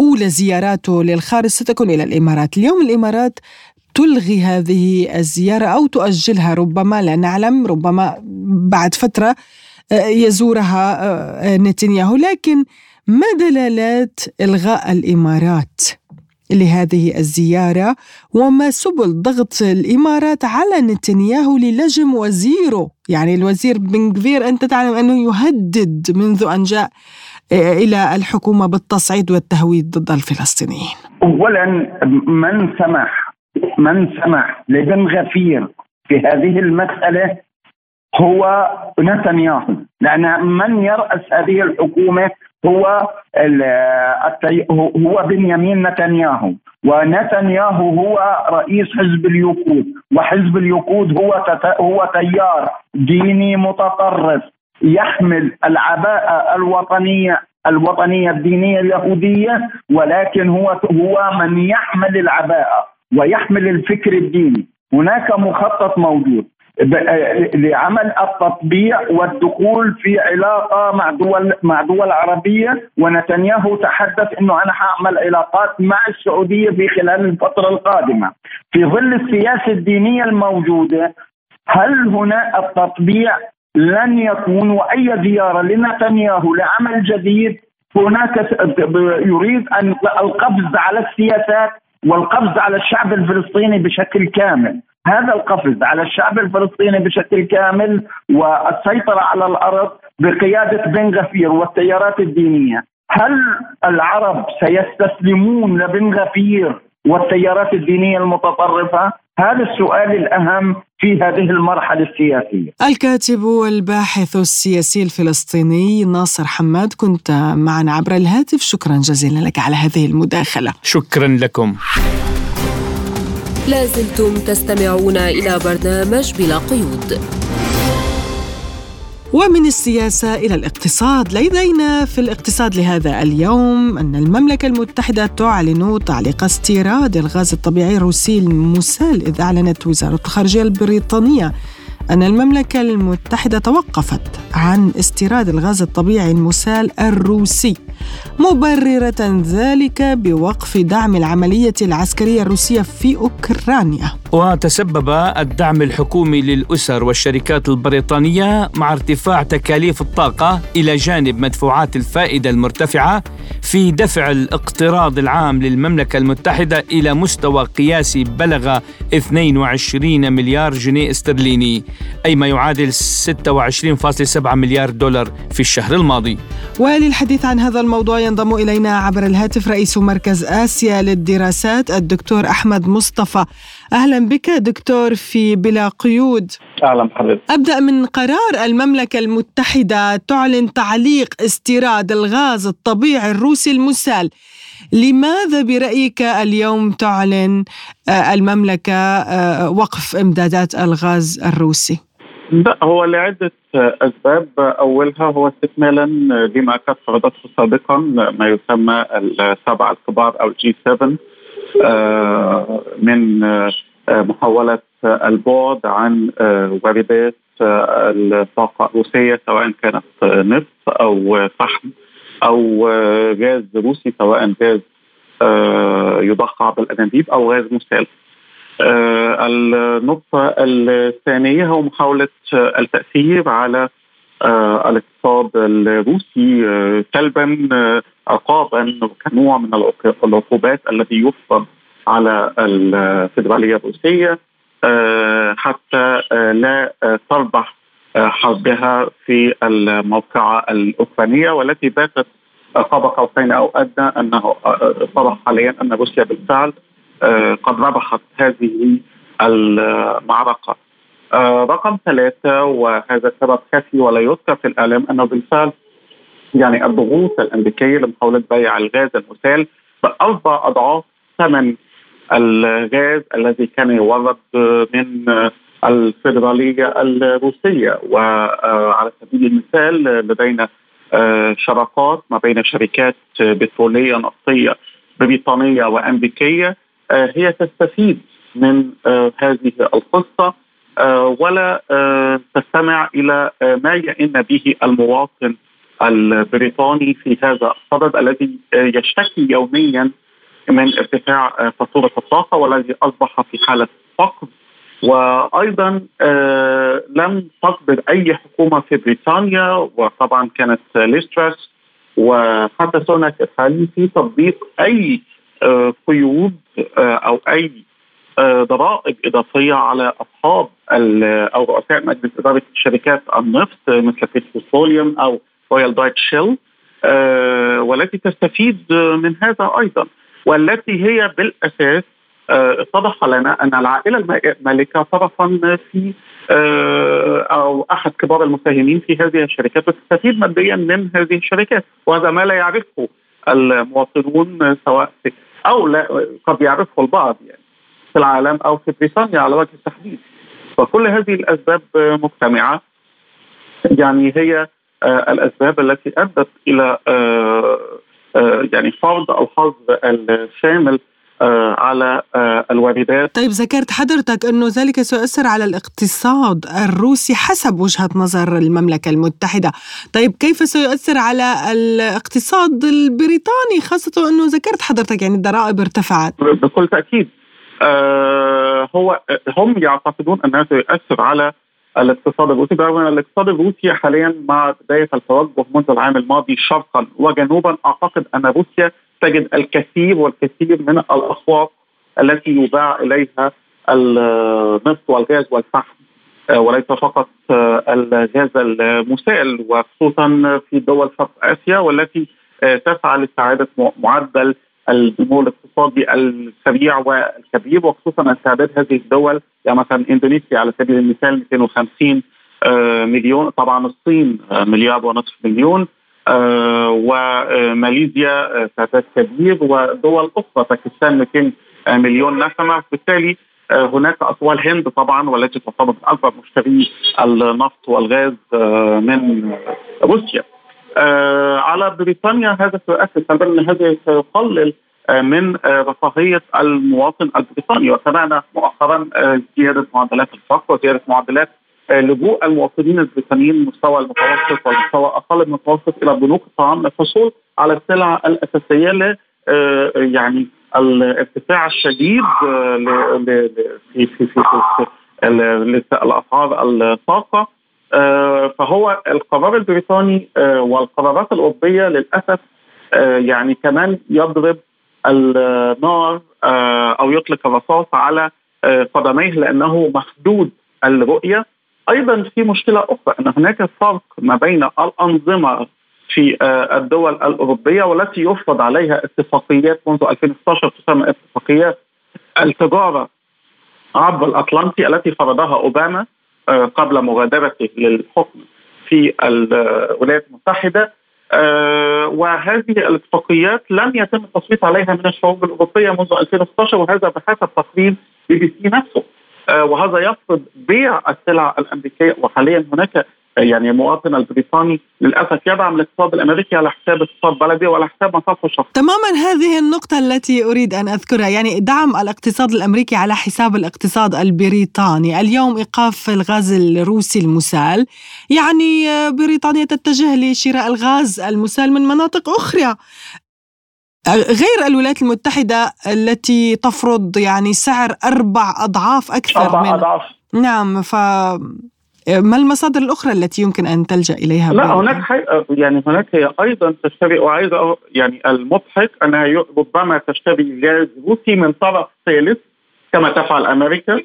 أولى زياراته للخارج ستكون إلى الإمارات. اليوم الإمارات تلغي هذه الزيارة أو تؤجلها ربما لا نعلم ربما بعد فترة آه، يزورها آه، نتنياهو. لكن ما دلالات إلغاء الإمارات لهذه الزيارة؟ وما سبل ضغط الإمارات على نتنياهو للجم وزيره؟ يعني الوزير بن كفير أنت تعلم أنه يهدد منذ أن جاء إلى الحكومة بالتصعيد والتهويد ضد الفلسطينيين؟ اولا من سمح من سمح لبن غفير في هذه المسألة هو نتنياهو. لأن من يرأس هذه الحكومة هو هو بنيامين نتنياهو. ونتنياهو هو رئيس حزب اليقود. وحزب اليقود هو هو تيار ديني متطرف. يحمل العباءة الوطنية الوطنية الدينية اليهودية ولكن هو هو من يحمل العباءة ويحمل الفكر الديني. هناك مخطط موجود لعمل التطبيع والدخول في علاقة مع دول مع دول عربية ونتنياهو تحدث إنه أنا حأعمل علاقات مع السعودية في خلال الفترة القادمة. في ظل السياسة الدينية الموجودة هل هنا التطبيع لن يكون واي زياره لنتنياهو لعمل جديد. هناك يريد أن القفز على السياسات والقفز على الشعب الفلسطيني بشكل كامل. هذا القفز على الشعب الفلسطيني بشكل كامل والسيطرة على الأرض بقيادة بن غفير والتيارات الدينية. هل العرب سيستسلمون لبن غفير والتيارات الدينية المتطرفة؟ هذا السؤال الأهم في هذه المرحلة السياسية. الكاتب والباحث السياسي الفلسطيني ناصر حماد كنت معنا عبر الهاتف شكرا جزيلا لك على هذه المداخلة. شكرا لكم. لازلتم تستمعون إلى برنامج بلا قيود. ومن السياسة إلى الاقتصاد. لدينا في الاقتصاد لهذا اليوم أن المملكة المتحدة تعلن تعليق استيراد الغاز الطبيعي الروسي المسال إذ أعلنت وزارة الخارجية البريطانية أن المملكة المتحدة توقفت عن استيراد الغاز الطبيعي المسال الروسي مبررة ذلك بوقف دعم العملية العسكرية الروسية في أوكرانيا. وتسبب الدعم الحكومي للأسر والشركات البريطانية مع ارتفاع تكاليف الطاقة إلى جانب مدفوعات الفائدة المرتفعة في دفع الاقتراض العام للمملكة المتحدة إلى مستوى قياسي بلغ 22 مليار جنيه استرليني أي ما يعادل 26.7 مليار دولار في الشهر الماضي. وللحديث عن هذا الموضوع ينضم إلينا عبر الهاتف رئيس مركز آسيا للدراسات الدكتور أحمد مصطفى. أهلا بك دكتور في بلا قيود. أهلا بحضرتك أبدأ من قرار المملكة المتحدة تعلن تعليق استيراد الغاز الطبيعي الروسي المسال. لماذا برأيك اليوم تعلن آه، المملكة آه، وقف إمدادات الغاز الروسي؟ لا هو لعدة أسباب. أولها هو استكمالا لما كانت فرضته سابقا ما يسمى السبع الكبار أو جي 7 آه، من محاولة البعد عن واردات الطاقة الروسية سواء كانت نفط أو فحم أو غاز روسي سواء غاز آه، يضخ عبر الأنابيب أو غاز مسال. آه، النقطة الثانية هو محاولة التأثير على آه، الاقتصاد الروسي سلبا عقابا كنوع من العقوبات التي يفرض على الفدرالية الروسية حتى لا تربح حربها في الموقعة الأوكرانية والتي باتت قاب قوسين أو أدنى أنه صرح حاليا أن روسيا بالفعل آه، قد ربحت هذه المعركة. آه، رقم ثلاثة وهذا سبب كافي ولا يذكر في الإعلام أنه بالفعل يعني الضغوط الأمريكية لمحاولة بيع الغاز المسال بأربع أضعاف ثمن الغاز الذي كان يورد من الفيدرالية الروسية. وعلى سبيل المثال لدينا آه، شراكات ما بين شركات بترولية نفطية بريطانية وأمريكية آه، هي تستفيد من آه، هذه القصة. ولا تستمع إلى ما يئن به المواطن البريطاني في هذا الصدد الذي يشتكي يوميا من ارتفاع فاتورة الطاقة والذي أصبح في حالة فقد وأيضا آه لم تقبل أي حكومة في بريطانيا وطبعا كانت ليسترس وحتى سوناك في تطبيق أي آه قيود آه أو أي آه، ضرائب إضافية على أصحاب أو رؤساء مجلس إدارة شركات النفط مثل بتروليوم أو رويال داتش شل والتي تستفيد من هذا أيضا والتي هي بالأساس آه، اتضح لنا أن العائلة المالكة طرفا في آه، أو أحد كبار المساهمين في هذه الشركات وتستفيد ماديا من هذه الشركات وهذا ما لا يعرفه المواطنون سواء أو لا قد يعرفه البعض يعني. في العالم أو في بريطانيا على وجه التحديد. فكل هذه الأسباب مجتمعة. يعني هي آه، الأسباب التي أدت إلى يعني فرض الحظر الشامل آه، على آه، الواردات طيب ذكرت حضرتك أنه ذلك سيؤثر على الاقتصاد الروسي حسب وجهة نظر المملكة المتحدة. طيب كيف سيؤثر على الاقتصاد البريطاني خاصة أنه ذكرت حضرتك يعني الضرائب ارتفعت؟ بكل تأكيد. آه هو هم يعتقدون أنها سيؤثر على الاقتصاد الروسي برغم الاقتصاد الروسي حاليا مع بداية التوجه منذ العام الماضي شرقا وجنوبا أعتقد أن روسيا تجد الكثير والكثير من الاسواق التي يباع إليها النفط والغاز والفحم آه، وليس فقط آه، الغاز المسال وخصوصا في دول شرق آسيا والتي آه، تسعى لاستعادة معدل النمو الاقتصادي السريع والكبير وخصوصا استعداد هذه الدول يعني مثلا إندونيسيا على سبيل المثال 250 مليون طبعا الصين مليار ونصف مليون آه، وماليزيا تعداد كبير ودول أخرى باكستان 200 مليون نسمة بالتالي هناك اصوات الهند طبعا والتي تعتبر أكبر مشتري النفط والغاز من روسيا. على بريطانيا هذا سيؤثر سبب إن هذا سيقلل من رفاهية المواطن البريطاني. وسمعنا مؤخرا زيادة معدلات الفقر وزيادة معدلات لجوء المواطنين البريطانيين المستوى المتوسط والمستوى أقل من المتوسط إلى بنوك الطعام للحصول على السلع الأساسية ل يعني الارتفاع الشديد في في, في الاسعار الطاقة. فهو القرار البريطاني والقرارات الأوروبية للأسف يعني كمان يضرب النار أو يطلق الرصاص على قدميه لأنه محدود الرؤية. أيضا في مشكلة أخرى إن هناك فرق ما بين الأنظمة في الدول الأوروبية والتي يفرض عليها اتفاقيات منذ 2016 تسمى اتفاقيات التجارة عبر الأطلنطي التي فرضها أوباما. قبل مغادرته للحكم في الولايات المتحدة وهذه الاتفاقيات لم يتم التصويت عليها من الشعوب الأوروبية منذ 2016 وهذا بحسب تقرير بي بي سي نفسه. وهذا يفرض بيع السلع الأمريكية وحاليا هناك يعني المواطن البريطاني للأسف يدعم الاقتصاد الأمريكي على حساب اقتصاد بلده وعلى حساب مصالحه الشخصيه. تماما هذه النقطة التي أريد أن أذكرها، يعني دعم الاقتصاد الأمريكي على حساب الاقتصاد البريطاني، اليوم إيقاف الغاز الروسي المسال، يعني بريطانيا تتجه لشراء الغاز المسال من مناطق أخرى. غير الولايات المتحدة التي تفرض يعني سعر أربع أضعاف أكثر أربع من أضعاف نعم ف ما المصادر الأخرى التي يمكن أن تلجأ إليها؟ لا هناك حي... يعني هناك هي أيضا تشتري وعايز يعني المضحك أنها ربما تشتري غاز روسي من طرف ثالث كما تفعل أمريكا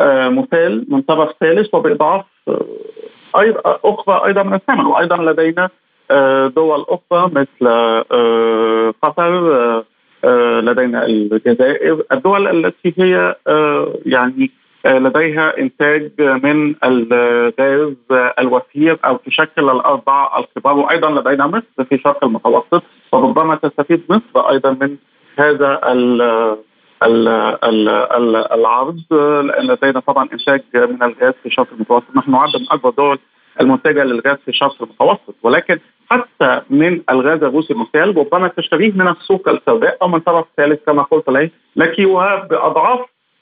آه مثال من طرف ثالث وباضعاف آه أيضا أخرى أيضا من الثمن وأيضا لدينا آه دول أخرى مثل آه قطر آه لدينا الجزائر الدول التي هي آه يعني لديها إنتاج من الغاز الوفير أو تشكل الأربع الكبار وأيضا لدينا مصر في شرق المتوسط وربما تستفيد مصر أيضا من هذا ال ال ال ال العرض لأن لدينا طبعا إنتاج من الغاز في شرق المتوسط. نحن نعد من أكبر الدول المنتجة للغاز في شرق المتوسط ولكن حتى من الغاز الروسي المسال ربما تشتريه من السوق السوداء أو من طرف ثالث كما قلت لك وباضعاف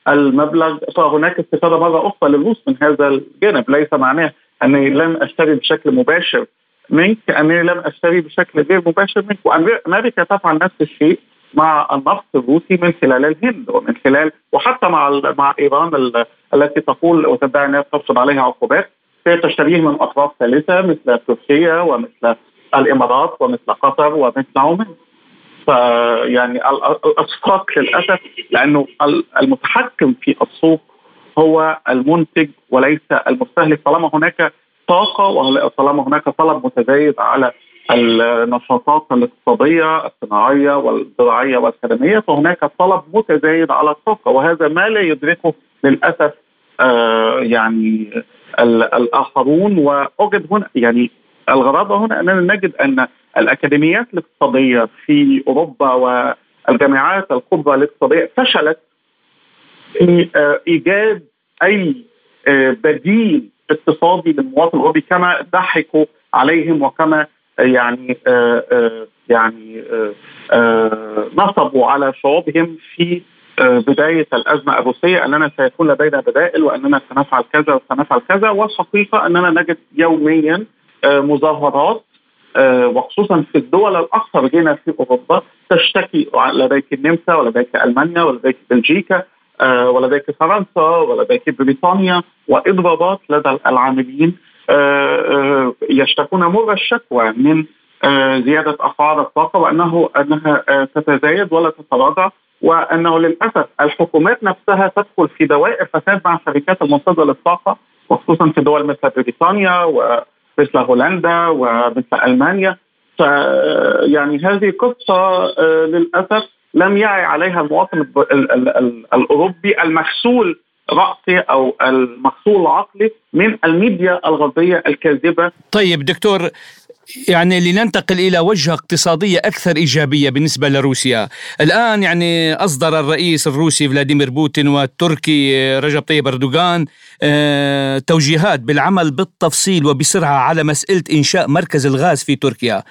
المبلغ فهناك استفادة مرة أخرى للروس من هذا الجانب. ليس معناه اني لم أشتري بشكل مباشر منك اني لم أشتري بشكل غير مباشر منك. وأمريكا تفعل نفس الشيء مع النفط الروسي من خلال الهند ومن خلال وحتى مع مع إيران التي تقول وتدعي أنها تفرض عليها عقوبات. هي تشتريه من أطراف ثالثة مثل تركيا ومثل الإمارات ومثل قطر ومثل عمان. فيعني الاسواق للأسف لأنه المتحكم في السوق هو المنتج وليس المستهلك. طالما هناك طاقة وطالما هناك طلب متزايد على النشاطات الاقتصادية الصناعية والزراعية والخدمية فهناك طلب متزايد على الطاقة. وهذا ما لا يدركه للأسف آه يعني الآخرون. واوجد هنا يعني الغرابة هنا أننا نجد أن الأكاديميات الاقتصادية في أوروبا والجامعات الكبرى الاقتصادية فشلت في إيجاد أي بديل اقتصادي للمواطن الأوروبي كما ضحكوا عليهم وكما يعني يعني نصبوا على شعوبهم في بداية الأزمة الروسية أننا سيكون لدينا بدائل وأننا سنفعل كذا وسنفعل كذا والحقيقة أننا نجد يوميا مظاهرات وخصوصا في الدول الأكثر غنى في أوروبا تشتكي لديك النمسا ولديك ألمانيا ولديك بلجيكا ولديك فرنسا ولديك بريطانيا وإضرابات لدى العاملين يشتكون مر الشكوى من زيادة أسعار الطاقة وأنه أنها تتزايد ولا تتراجع وأنه للأسف الحكومات نفسها تدخل في دوائر فساد مع الشركات المنتجه للطاقة وخصوصا في دول مثل بريطانيا ومثل هولندا ومثل ألمانيا. ف يعني هذه قصة للأسف لم يعي عليها المواطن الأوروبي المغسول رأسي أو المغسول عقلي من الميديا الغربية الكاذبة. طيب دكتور يعني لننتقل إلى وجهة اقتصادية أكثر إيجابية بالنسبة لروسيا. الآن يعني أصدر الرئيس الروسي فلاديمير بوتين والتركي رجب طيب أردوغان آه، توجيهات بالعمل بالتفصيل وبسرعة على مسألة إنشاء مركز الغاز في تركيا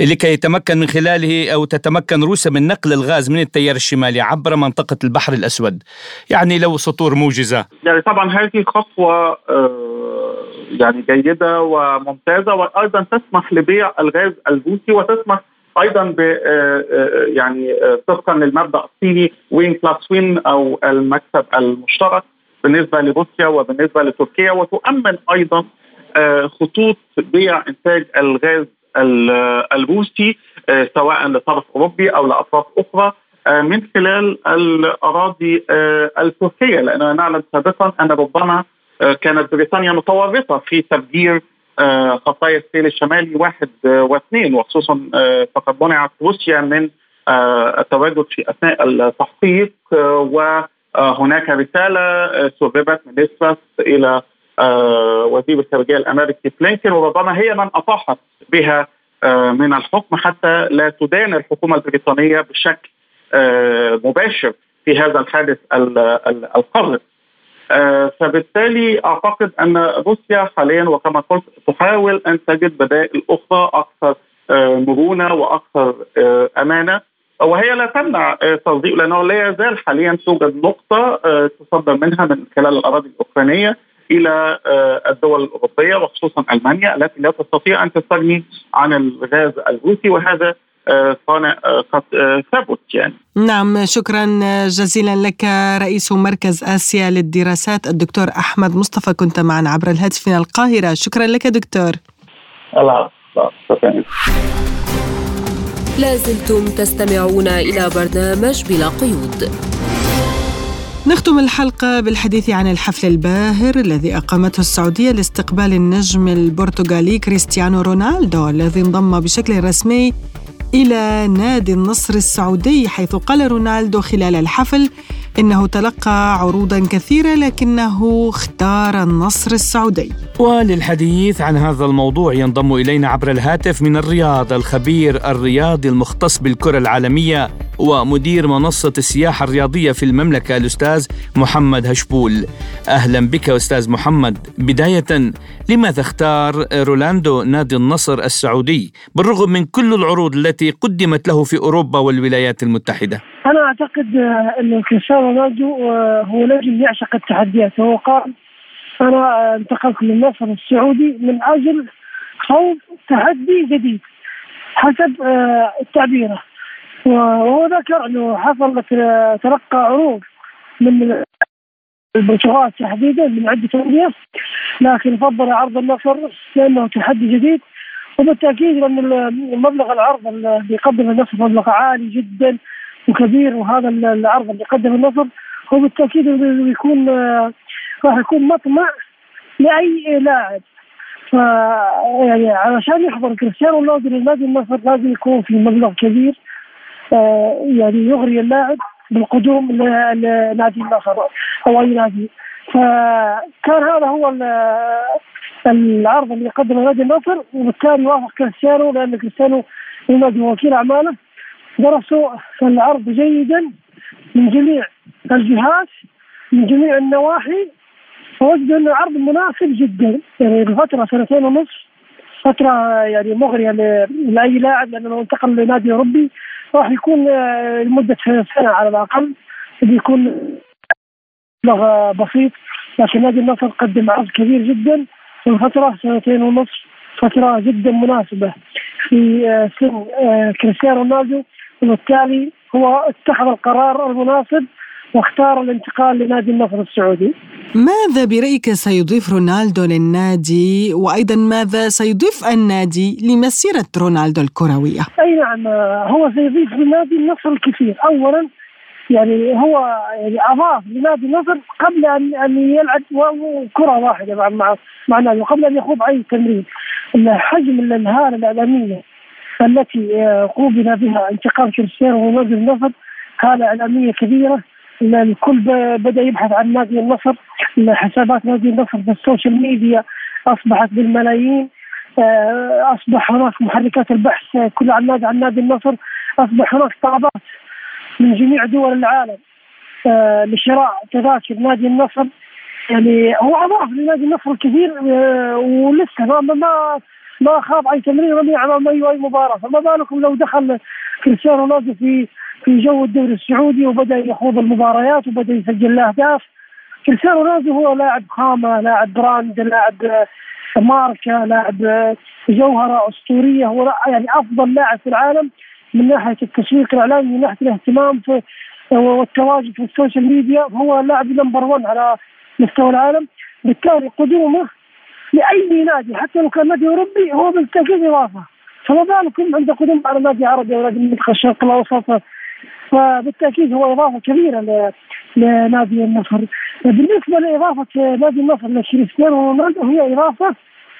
لكي يتمكن من خلاله أو تتمكن روسيا من نقل الغاز من التيار الشمالي عبر منطقة البحر الأسود. يعني لو سطور موجزه. يعني طبعا هذه خطوة آه، يعني جيدة وممتازة وأيضا تسمح لبيع الغاز الروسي وتسمح أيضا ب آه، آه، يعني طبقا للمبدا الصيني وين بلس وين أو المكسب المشترك بالنسبة لروسيا وبالنسبة لتركيا. وتؤمن أيضا خطوط بيع إنتاج الغاز الروسي سواء لطرف أوروبي أو لأطراف أخرى من خلال الأراضي التركية. لأننا نعلم سابقا أن ربما آه، كانت بريطانيا متورطة في تفجير آه، خطايا السيل الشمالي واحد آه، واثنين وخصوصا فقد منعت روسيا من التواجد في أثناء التحقيق وهناك رسالة سربت من نسبس إلى وزير الخارجية الأمريكي بلينكن وربما هي من أطاحت بها من الحكم حتى لا تدان الحكومة البريطانية بشكل مباشر في هذا الحادث القذر آه، فبالتالي أعتقد أن روسيا حاليا وكما قلت تحاول أن تجد بدائل أخرى أكثر آه، مرونة وأكثر آه، أمانة. وهي لا تمنع تصديق لأنه لا يزال حاليا توجد نقطة تصدر منها من خلال الأراضي الأوكرانية إلى الدول الأوروبية وخصوصا ألمانيا التي لا تستطيع أن تستغني عن الغاز الروسي. وهذا صانع قد ثبت يعني. نعم شكرا جزيلا لك رئيس مركز آسيا للدراسات الدكتور أحمد مصطفى كنت معنا عبر الهاتف من القاهرة. شكرا لك دكتور. الله لازلتم تستمعون إلى برنامج بلا قيود. نختم الحلقة بالحديث عن الحفل الباهر الذي أقامته السعودية لاستقبال النجم البرتغالي كريستيانو رونالدو الذي انضم بشكل رسمي إلى نادي النصر السعودي حيث قال رونالدو خلال الحفل إنه تلقى عروضا كثيرة لكنه اختار النصر السعودي. وللحديث عن هذا الموضوع ينضم إلينا عبر الهاتف من الرياض الخبير الرياضي المختص بالكرة العالمية ومدير منصة السياحة الرياضية في المملكة الأستاذ محمد هشبول. أهلا بك أستاذ محمد. بداية لماذا اختار رولاندو نادي النصر السعودي بالرغم من كل العروض التي قدمت له في أوروبا والولايات المتحدة؟ أنا أعتقد أن كريستيانو رونالدو هو نجم يعشق التحديات هو قال أنا انتقلت للنصر السعودي من أجل خوض تحدي جديد حسب آه، تعبيره وهو ذكر انه حصل تلقى عروض من البرتغال تحديدا من عدة انديه لكن فضل عرض النصر لأنه تحدي جديد. وبالتأكيد لأن المبلغ العرض اللي يقدم النصر مبلغ عالي جدا وكبير وهذا العرض اللي يقدم النصر هو بالتاكيد يكون راح يكون مطمع لأي لاعب. ف يعني علشان يحضر كريستيانو رونالدو لنادي النصر لازم يكون في مبلغ كبير. آه، يعني يغري اللاعب بالقدوم لنادي النصر أو أي نادي. فكان هذا هو العرض اللي قدمه نادي النصر وبالتالي وافق كريستيانو لأن كريستيانو نادي وكيل أعماله. درسوا العرض جيدا من جميع الجهات من جميع النواحي. فوجدوا انه العرض مناسب جدا. يعني بفترة سنتين ونصف فترة يعني مغرية لأي لاعب لأنه انتقل لنادي أوروبي. راح يكون آه، لمدة سنة على الأقل بيكون مبلغ بسيط لكن نادي النصر قدم عرض كبير جدا في الفترة سنتين ونصف فترة جدا مناسبة في آه، سن آه، كريستيانو رونالدو وبالتالي هو اتخذ القرار المناسب واختار الانتقال لنادي النصر السعودي. ماذا برأيك سيضيف رونالدو للنادي؟ وأيضا ماذا سيضيف النادي لمسيرة رونالدو الكروية؟ أي نعم هو سيضيف لنادي النصر الكثير. أولا يعني هو يعني أضاف لنادي النصر قبل ان أن يلعب كرة واحدة مع مع مع نادي وقبل أن يخوض أي تمرين. حجم الانهيار الإعلامية التي قوبل بها انتقال كريستيانو رونالدو للنصر هذا إعلامية كبيرة. الكل بدا يبحث عن نادي النصر حسابات نادي النصر في ال social media اصبحت بالملايين آه، اصبح هناك محركات البحث كل عن نادي عن نادي النصر اصبح هناك طلبات من جميع دول العالم آه، لشراء تذاكر نادي النصر يعني هو اضاف لنادي النصر الكثير ولسه ما ما ما خاض اي تمرين رسمي أمام اي مباراه فما بالكم لو دخل كريستيانو رونالدو في في جو الدوري السعودي وبدأ يخوض المباريات وبدأ يسجل له اهداف كريستيانو رونالدو هو لاعب خامة لاعب brand لاعب ماركة لاعب جوهرة أسطورية. هو يعني أفضل لاعب في العالم من ناحية التسويق الإعلامي من ناحية الاهتمام في والتواجد في ال social media. هو لاعب number 1 على مستوى العالم. بالتالي قدومه لأي نادي حتى لو كان نادي أوروبي هو بالتاكيد اضافه فما بالكم عند قدوم على نادي عربي أو نادي الشرق الأوسط؟ فبالتاكيد هو إضافة كبيرة لنادي النصر. بالنسبة لإضافة نادي النصر لكريستيانو رونالدو هي إضافة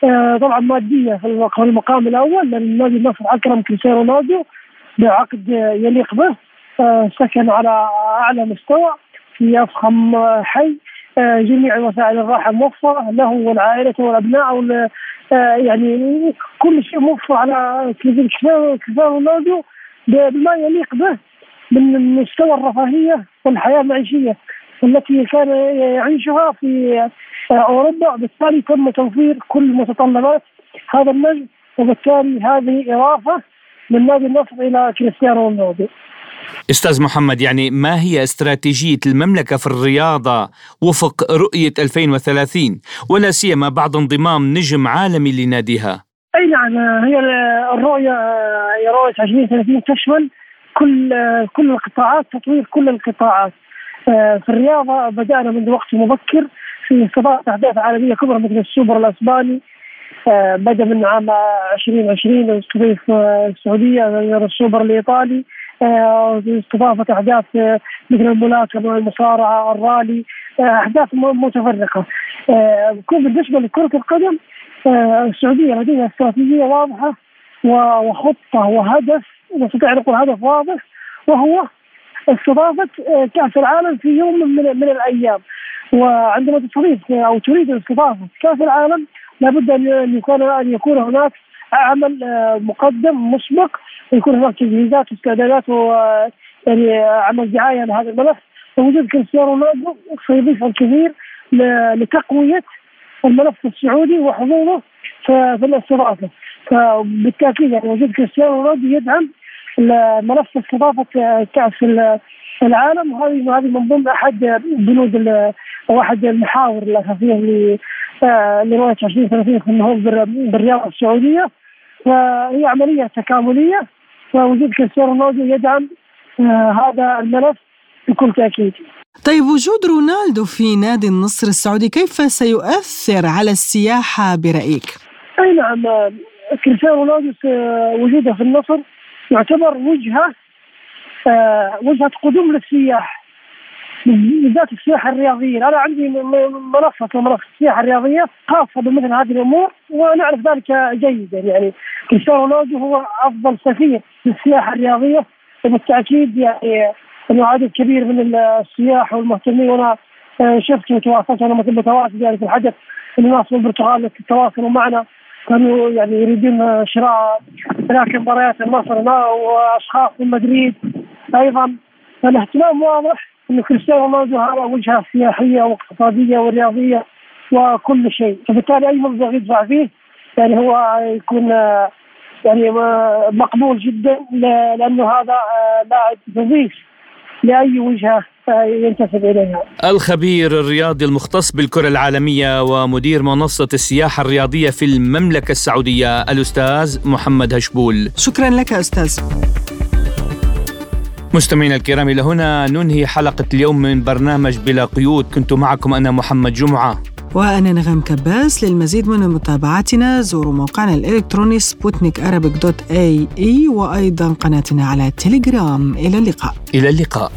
آه، طبعا مادية في المقام الأول لأن نادي النصر أكرم كريستيانو رونالدو بعقد يليق به آه، سكن على أعلى مستوى في أفخم حي آه، جميع وسائل الراحة موفرة له ولعائلته والأبناء يعني كل شيء موفر على كريستيانو رونالدو بما يليق به. من مستوى الرفاهية والحياة المعيشيه التي كان يعيشها في أوروبا. بالتالي تم توفير كل متطلبات هذا النجم وبالتالي هذه اضافه من نادي النصر إلى كريستيانو رونالدو. أستاذ محمد يعني ما هي استراتيجية المملكة في الرياضة وفق رؤية 2030 ولا سيما بعد انضمام نجم عالمي لناديها؟ أي نعم هي الرؤية رؤية 2030 تشمل كل كل القطاعات تطوير كل القطاعات. آه، في الرياضة بدأنا منذ وقت مبكر في استضافه احداث عالمية كبرى مثل السوبر الأسباني. آه، بدأ من عام 2020 استضيف آه، السعودية السوبر الإيطالي. استضافه احداث مثل الملاكمة المصارعة الرالي. احداث متفرقة. بالنسبة لكرة القدم السعودية لديها استراتيجية واضحة وخطة وهدف نقول هدف واضح وهو استضافة آه، كأس العالم في يوم من, من الأيام. وعندما تستضيف أو تريد استضافة كأس العالم لابد أن يكون أن يكون هناك عمل آه، مقدم مسبق يكون هناك تجهيزات واستعدادات و يعني عمل دعاية لهذا الملف. ووجود كريستيانو رونالدو سيضيف الكثير لتقوية الملف السعودي وحضوره في الاستضافة. فبالتأكيد يعني وجود كريستيانو رونالدو يدعم ملف استضافة كأس العالم وهذه هذه من ضمن أحد بنود أو احد المحاور الأساسية لرؤية 2030 في النهوض بالرياضه السعودية فهي عملية تكاملية ووجود كريستيانو رونالدو يدعم آه، هذا الملف بكل تأكيد. طيب وجود رونالدو في نادي النصر السعودي كيف سيؤثر على السياحة برأيك؟ أي نعم كريستيانو رونالدو وجوده في النصر يعتبر وجهة آه وجهة قدوم للسياح بالذات السياحه الرياضية، أنا عندي منصة منصة السياحه الرياضية خاصة بمثل هذه الأمور ونعرف ذلك جيدا. يعني كريستيانو رونالدو هو أفضل سفير للسياحه الرياضية وبالتأكيد يعني انه عدد كبير من السياح والمهتمين. وأنا آه، شفت وتواصلت أنا متواصل يعني في الحدث الناس من البرتغال تواصلوا معنا. كانوا يعني يريدون شراء هناك مباريات النصر وأشخاص من مدريد أيضا. فالاهتمام واضح انه كريستيانو رونالدو هذا وجهة سياحية واقتصادية ورياضية وكل شيء. فبالتالي أي مبلغ يدفع فيه يعني هو يكون يعني مقبول جدا لأنه هذا لاعب نظيف لأي وجهة ينتسب اليها. الخبير الرياضي المختص بالكرة العالمية ومدير منصة السياحة الرياضية في المملكة السعودية الأستاذ محمد هشبول. شكرا لك أستاذ. مستمعينا الكرام إلى هنا ننهي حلقة اليوم من برنامج بلا قيود كنت معكم أنا محمد جمعة. وأنا نغم كباس للمزيد من متابعتنا زوروا موقعنا الإلكتروني سبوتنيك dot ae وأيضا قناتنا على تليجرام إلى اللقاء إلى اللقاء